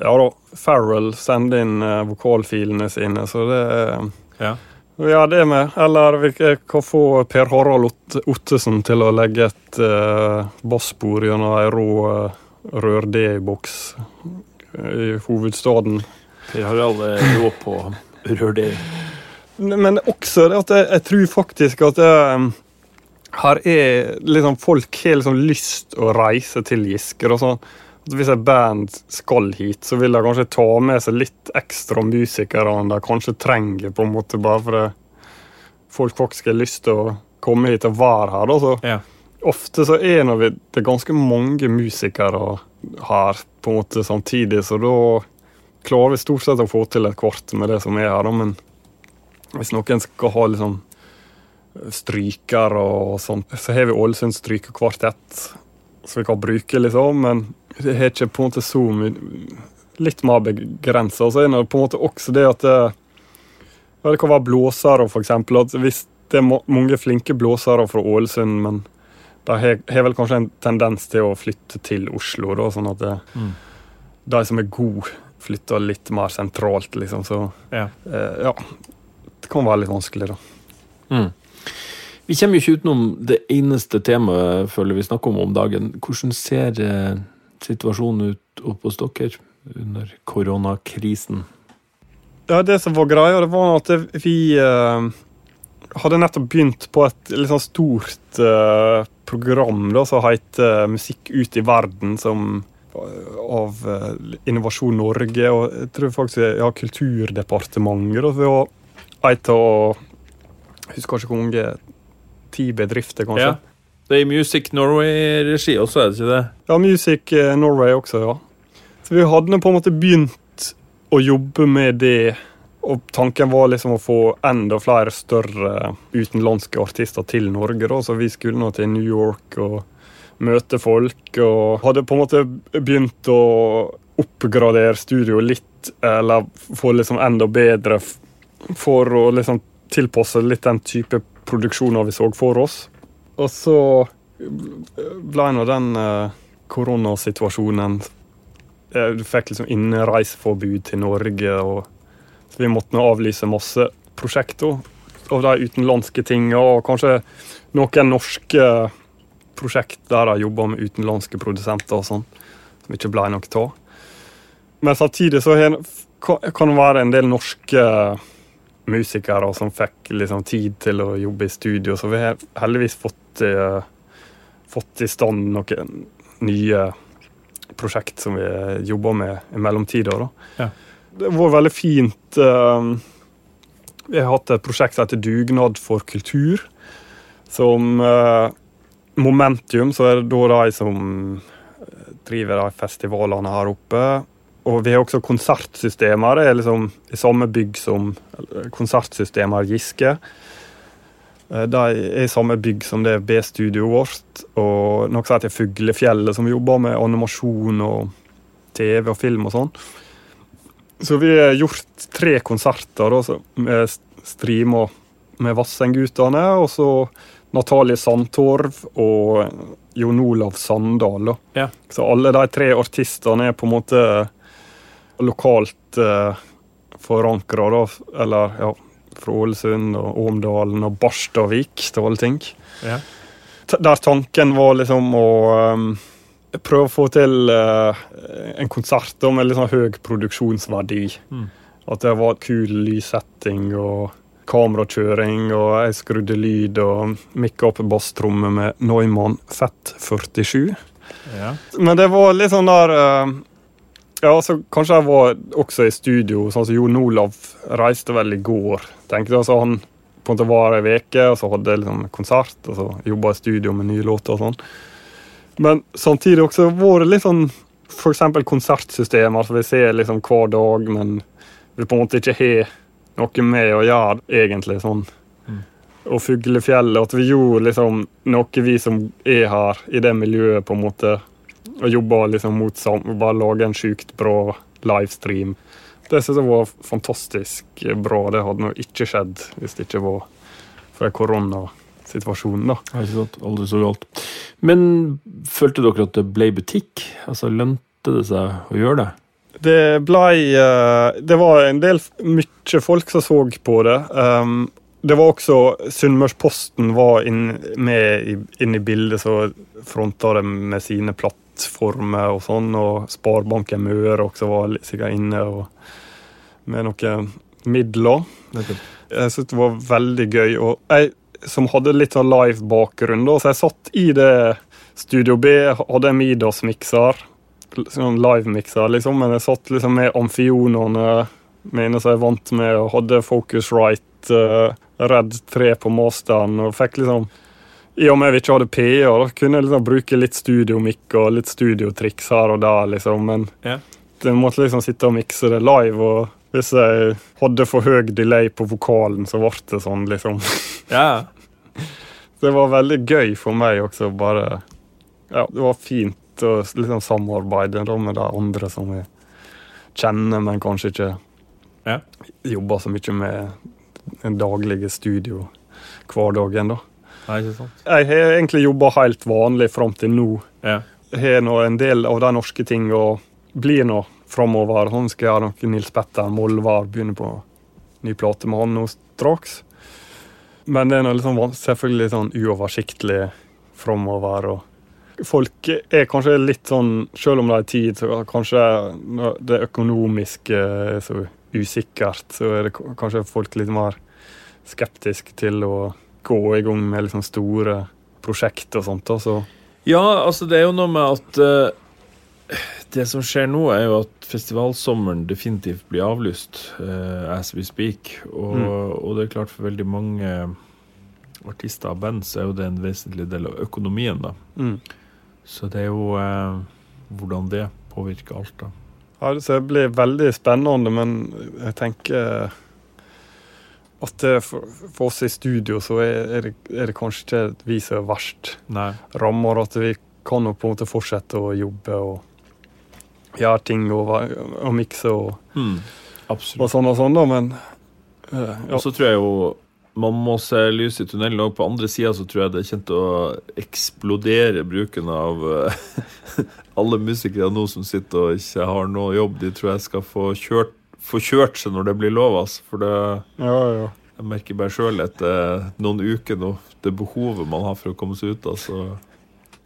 Ja da, Farrell sender inn eh, vokalfilene sine, så det er Ja. Ja, det med. Eller vi kan få Per Harald Ott Ottesen til å legge et uh, basspor gjennom ei rå uh, rør-D-boks i hovedstaden. Per Harald er rå på rør-D. Men også det at jeg, jeg tror faktisk at det, her er liksom Folk har liksom lyst å reise til Gisker. og sånn. Hvis et band skal hit, så vil de kanskje ta med seg litt ekstra musikere enn de kanskje trenger, på en måte bare fordi folk faktisk har lyst til å komme hit og være her. da, så Ja. Ofte så er vi det er ganske mange musikere her på en måte samtidig, så da klarer vi stort sett å få til et kvart med det som er her. da, Men hvis noen skal ha liksom stryker og sånt, så har vi Ålesund strykekvartett som vi kan bruke, liksom. Men det har ikke på en måte så mye Litt mer begrensa. Og så er det på en måte også det at det, det kan være blåsere, for eksempel. At hvis det er mange flinke blåsere fra Ålesund, men de har, har vel kanskje en tendens til å flytte til Oslo, da, sånn at det, Mm. de som er gode, flytter litt mer sentralt, liksom. Så Ja. eh, ja. Det kan være litt vanskelig, da. Mm. Vi kommer jo ikke utenom det eneste temaet føler vi snakker om om dagen. Hvordan ser eh, situasjonen ut oppe hos dere under koronakrisen? Ja, det som var greia, det var at vi eh, hadde nettopp begynt på et litt sånn stort eh, program da, som heter Musikk ut i verden, som av Innovasjon Norge, og jeg tror faktisk ja, Kulturdepartementet. Da, et av husker ikke hvor mange ti bedrifter, kanskje. Ja. Det er i Music Norway-regi også, er det ikke det? Ja, Music eh, Norway også, ja. Så vi hadde på en måte begynt å jobbe med det, og tanken var liksom å få enda flere større utenlandske artister til Norge, da, så vi skulle nå til New York og møte folk, og hadde på en måte begynt å oppgradere studioet litt, eller få liksom enda bedre for å liksom tilpasse litt den type produksjoner vi så for oss. Og så ble nå den eh, koronasituasjonen eh, Du fikk liksom innreiseforbud til Norge, og vi måtte nå avlyse masse prosjekter. av de utenlandske tingene, og kanskje noen norske prosjekt der de jobber med utenlandske produsenter og sånn, som ikke ble noe av. Men samtidig så kan det være en del norske musikere som fikk liksom tid til å jobbe i studio, så vi har heldigvis fått, eh, fått i stand noen nye prosjekt som vi jobber med i mellomtida. Ja. Det har vært veldig fint. Uh, vi har hatt et prosjekt som heter Dugnad for kultur. Som uh, Momentum, så er det da de som eh, driver de festivalene her oppe. Og vi har også konsertsystemer. Det er liksom i samme bygg som konsertsystemer Giske. Eh, de er i samme bygg som det B-studioet vårt. Og noe som heter Fuglefjellet, som jobber med animasjon og TV og film og sånn. Så vi har gjort tre konserter da, med streama med Vassendgutane. Og så Natalie Sandtorv og Jon Olav Sandal. Ja. Så alle de tre artistene er på en måte lokalt eh, forankra, da. Eller ja, fra Ålesund og Åmdalen og Barstavik til alle ting. Ja. Der tanken var liksom å um, prøve å få til uh, en konsert da, med litt sånn høy produksjonsverdi. Mm. At det var kul lyssetting og kamerakjøring, og jeg skrudde lyd og mikka opp basstrommer med Neumann Fett 47. Ja. Men det var litt sånn der uh, Ja, altså, kanskje jeg var også i studio, sånn som Jon Olav reiste vel i går. tenkte jeg, altså Han på en måte var ei uke, og så hadde jeg liksom konsert, og så jobba i studio med nye låter og sånn. Men samtidig også vært litt sånn f.eks. konsertsystemer som vi ser liksom hver dag, men vi på en måte ikke har noe med å gjøre, egentlig. sånn. Mm. Og Fuglefjellet, at vi gjorde liksom noe vi som er her i det miljøet, på en måte, og jobba liksom mot sammen, bare lage en sjukt bra livestream. Det synes jeg var fantastisk bra. Det hadde nå ikke skjedd hvis det ikke var for koronasituasjonen, da. Ja, Ikke sant? Aldri så galt. Men følte dere at det ble butikk? Altså, Lønte det seg å gjøre det? Det blei Det var en del mye folk som så på det. Um, det var også Sunnmørsposten var inn, med i, inn i bildet, så fronta det med sine plattformer og sånn. Og Sparebanken Møre også var sikkert inne og, med noen midler. Jeg syntes det var veldig gøy. Og jeg som hadde litt sånn live bakgrunn, da, så jeg satt i det Studio B, hadde en Midas-mikser sånn live-mikser, liksom, men jeg satt liksom med amfionene mine som jeg vant med, og hadde Focusrite, uh, Red 3 på masteren, og fikk liksom I og med vi ikke hadde PA, da kunne jeg liksom bruke litt studiomikk og litt studiotriks her og der, liksom, men Ja. jeg måtte liksom sitte og mikse det live, og hvis jeg hadde for høy delay på vokalen, så ble det sånn, liksom. Ja. Det var veldig gøy for meg også, bare Ja, det var fint å liksom samarbeide med de andre som jeg kjenner, men kanskje ikke Ja. jobber så mye med den daglige studio hverdagen, da. Nei, ikke sant? Jeg har egentlig jobba helt vanlig fram til nå. Ja. Jeg har nå en del av de norske ting og blir nå framover. Sånn skal gjøre noe Nils Petter Molvar, begynne på ny plate med han nå straks. Men det er nå liksom selvfølgelig litt sånn uoversiktlig framover. Og folk er kanskje litt sånn, selv om det er tid, så kanskje det økonomiske er så usikkert, så er det kanskje folk litt mer skeptiske til å gå i gang med liksom store prosjekt og sånt. da, Ja, altså det er jo noe med at uh, Det som skjer nå, er jo at festivalsommeren definitivt blir avlyst uh, as we speak. Og, Mm. og det er klart for veldig mange artister og band så er jo det en vesentlig del av økonomien. da. mm. Så det er jo uh, hvordan det påvirker alt. da. Ja, det blir veldig spennende, men jeg tenker at for, for oss i studio så er, er, det, er det kanskje ikke vi som er verst Nei. rammer. At vi kan jo på en måte fortsette å jobbe og gjøre ting og, og mikse og, Mm. og sånn og sånn, da, men eh, ja. Og så tror jeg jo man må se lys i tunnelen. Og på andre sida så tror jeg det kommer til å eksplodere bruken av eh, alle musikere nå som sitter og ikke har noe jobb. De tror jeg skal få kjørt, få kjørt seg når det blir lov. Altså. For det, ja, ja. Jeg merker bare sjøl etter noen uker nå, det behovet man har for å komme seg ut altså.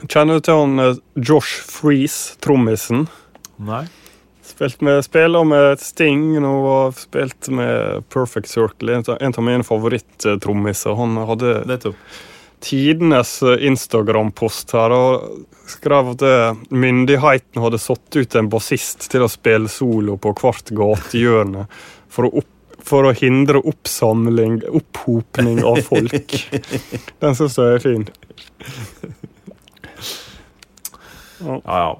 Kjenner du til han eh, Josh Freeze, trommisen? Nei. Spilt med spiller med Sting nå og spilt med Perfect Circle. En av- mine favoritt-trommiser. Han hadde Nettopp. Tidenes eh, Instagram-post her og skrev at eh, myndigheten hadde satt ut en bassist til å spille solo på hvert gatehjørne for å, opp, for å hindre oppsamling, opphopning av folk. Den syns jeg er fin. Ja, ja.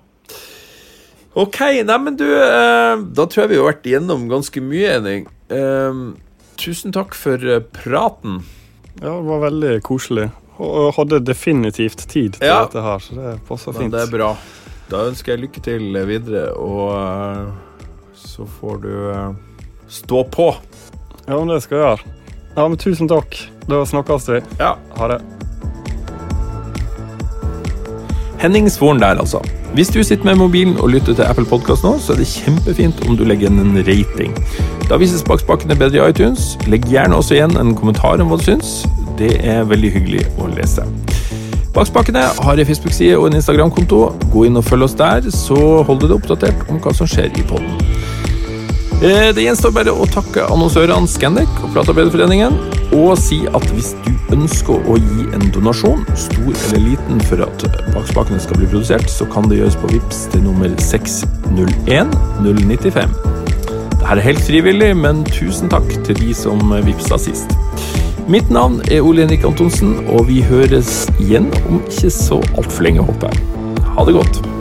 Ok, nei, men du eh, Da tror jeg vi har vært igjennom ganske mye, Henning. Eh, tusen takk for praten. Ja, det var veldig koselig. Og hadde definitivt tid til Ja. dette her, så det passer Men fint. det er bra. Da ønsker jeg lykke til videre, og eh, så får du eh, stå på. Ja, men det skal jeg gjøre. Ja, men tusen takk. Da snakkes vi. Ja. Ha det. Henning Svoren der, altså. Hvis du sitter med mobilen og lytter til Apple Podcast nå, så er det kjempefint om du legger igjen en rating. Da vises Bak bedre i iTunes. Legg gjerne også igjen en kommentar om hva du syns. Det er veldig hyggelig å lese. Bak spakene har en Facebook-side og en Instagram-konto. Gå inn og følg oss der, så holder du deg oppdatert om hva som skjer i podden. Eh, Det gjenstår bare å takke annonsørene Scandic og Platearbeiderforeningen, og si at hvis du ønsker å gi en donasjon, stor eller liten, for at bakspakene skal bli produsert, så kan det gjøres på VIPS til nummer 601 095. Dette er helt frivillig, men tusen takk til de som vippsa sist. Mitt navn er Ole Henrik Antonsen, og vi høres igjen om ikke så altfor lenge, håper jeg. Ha det godt.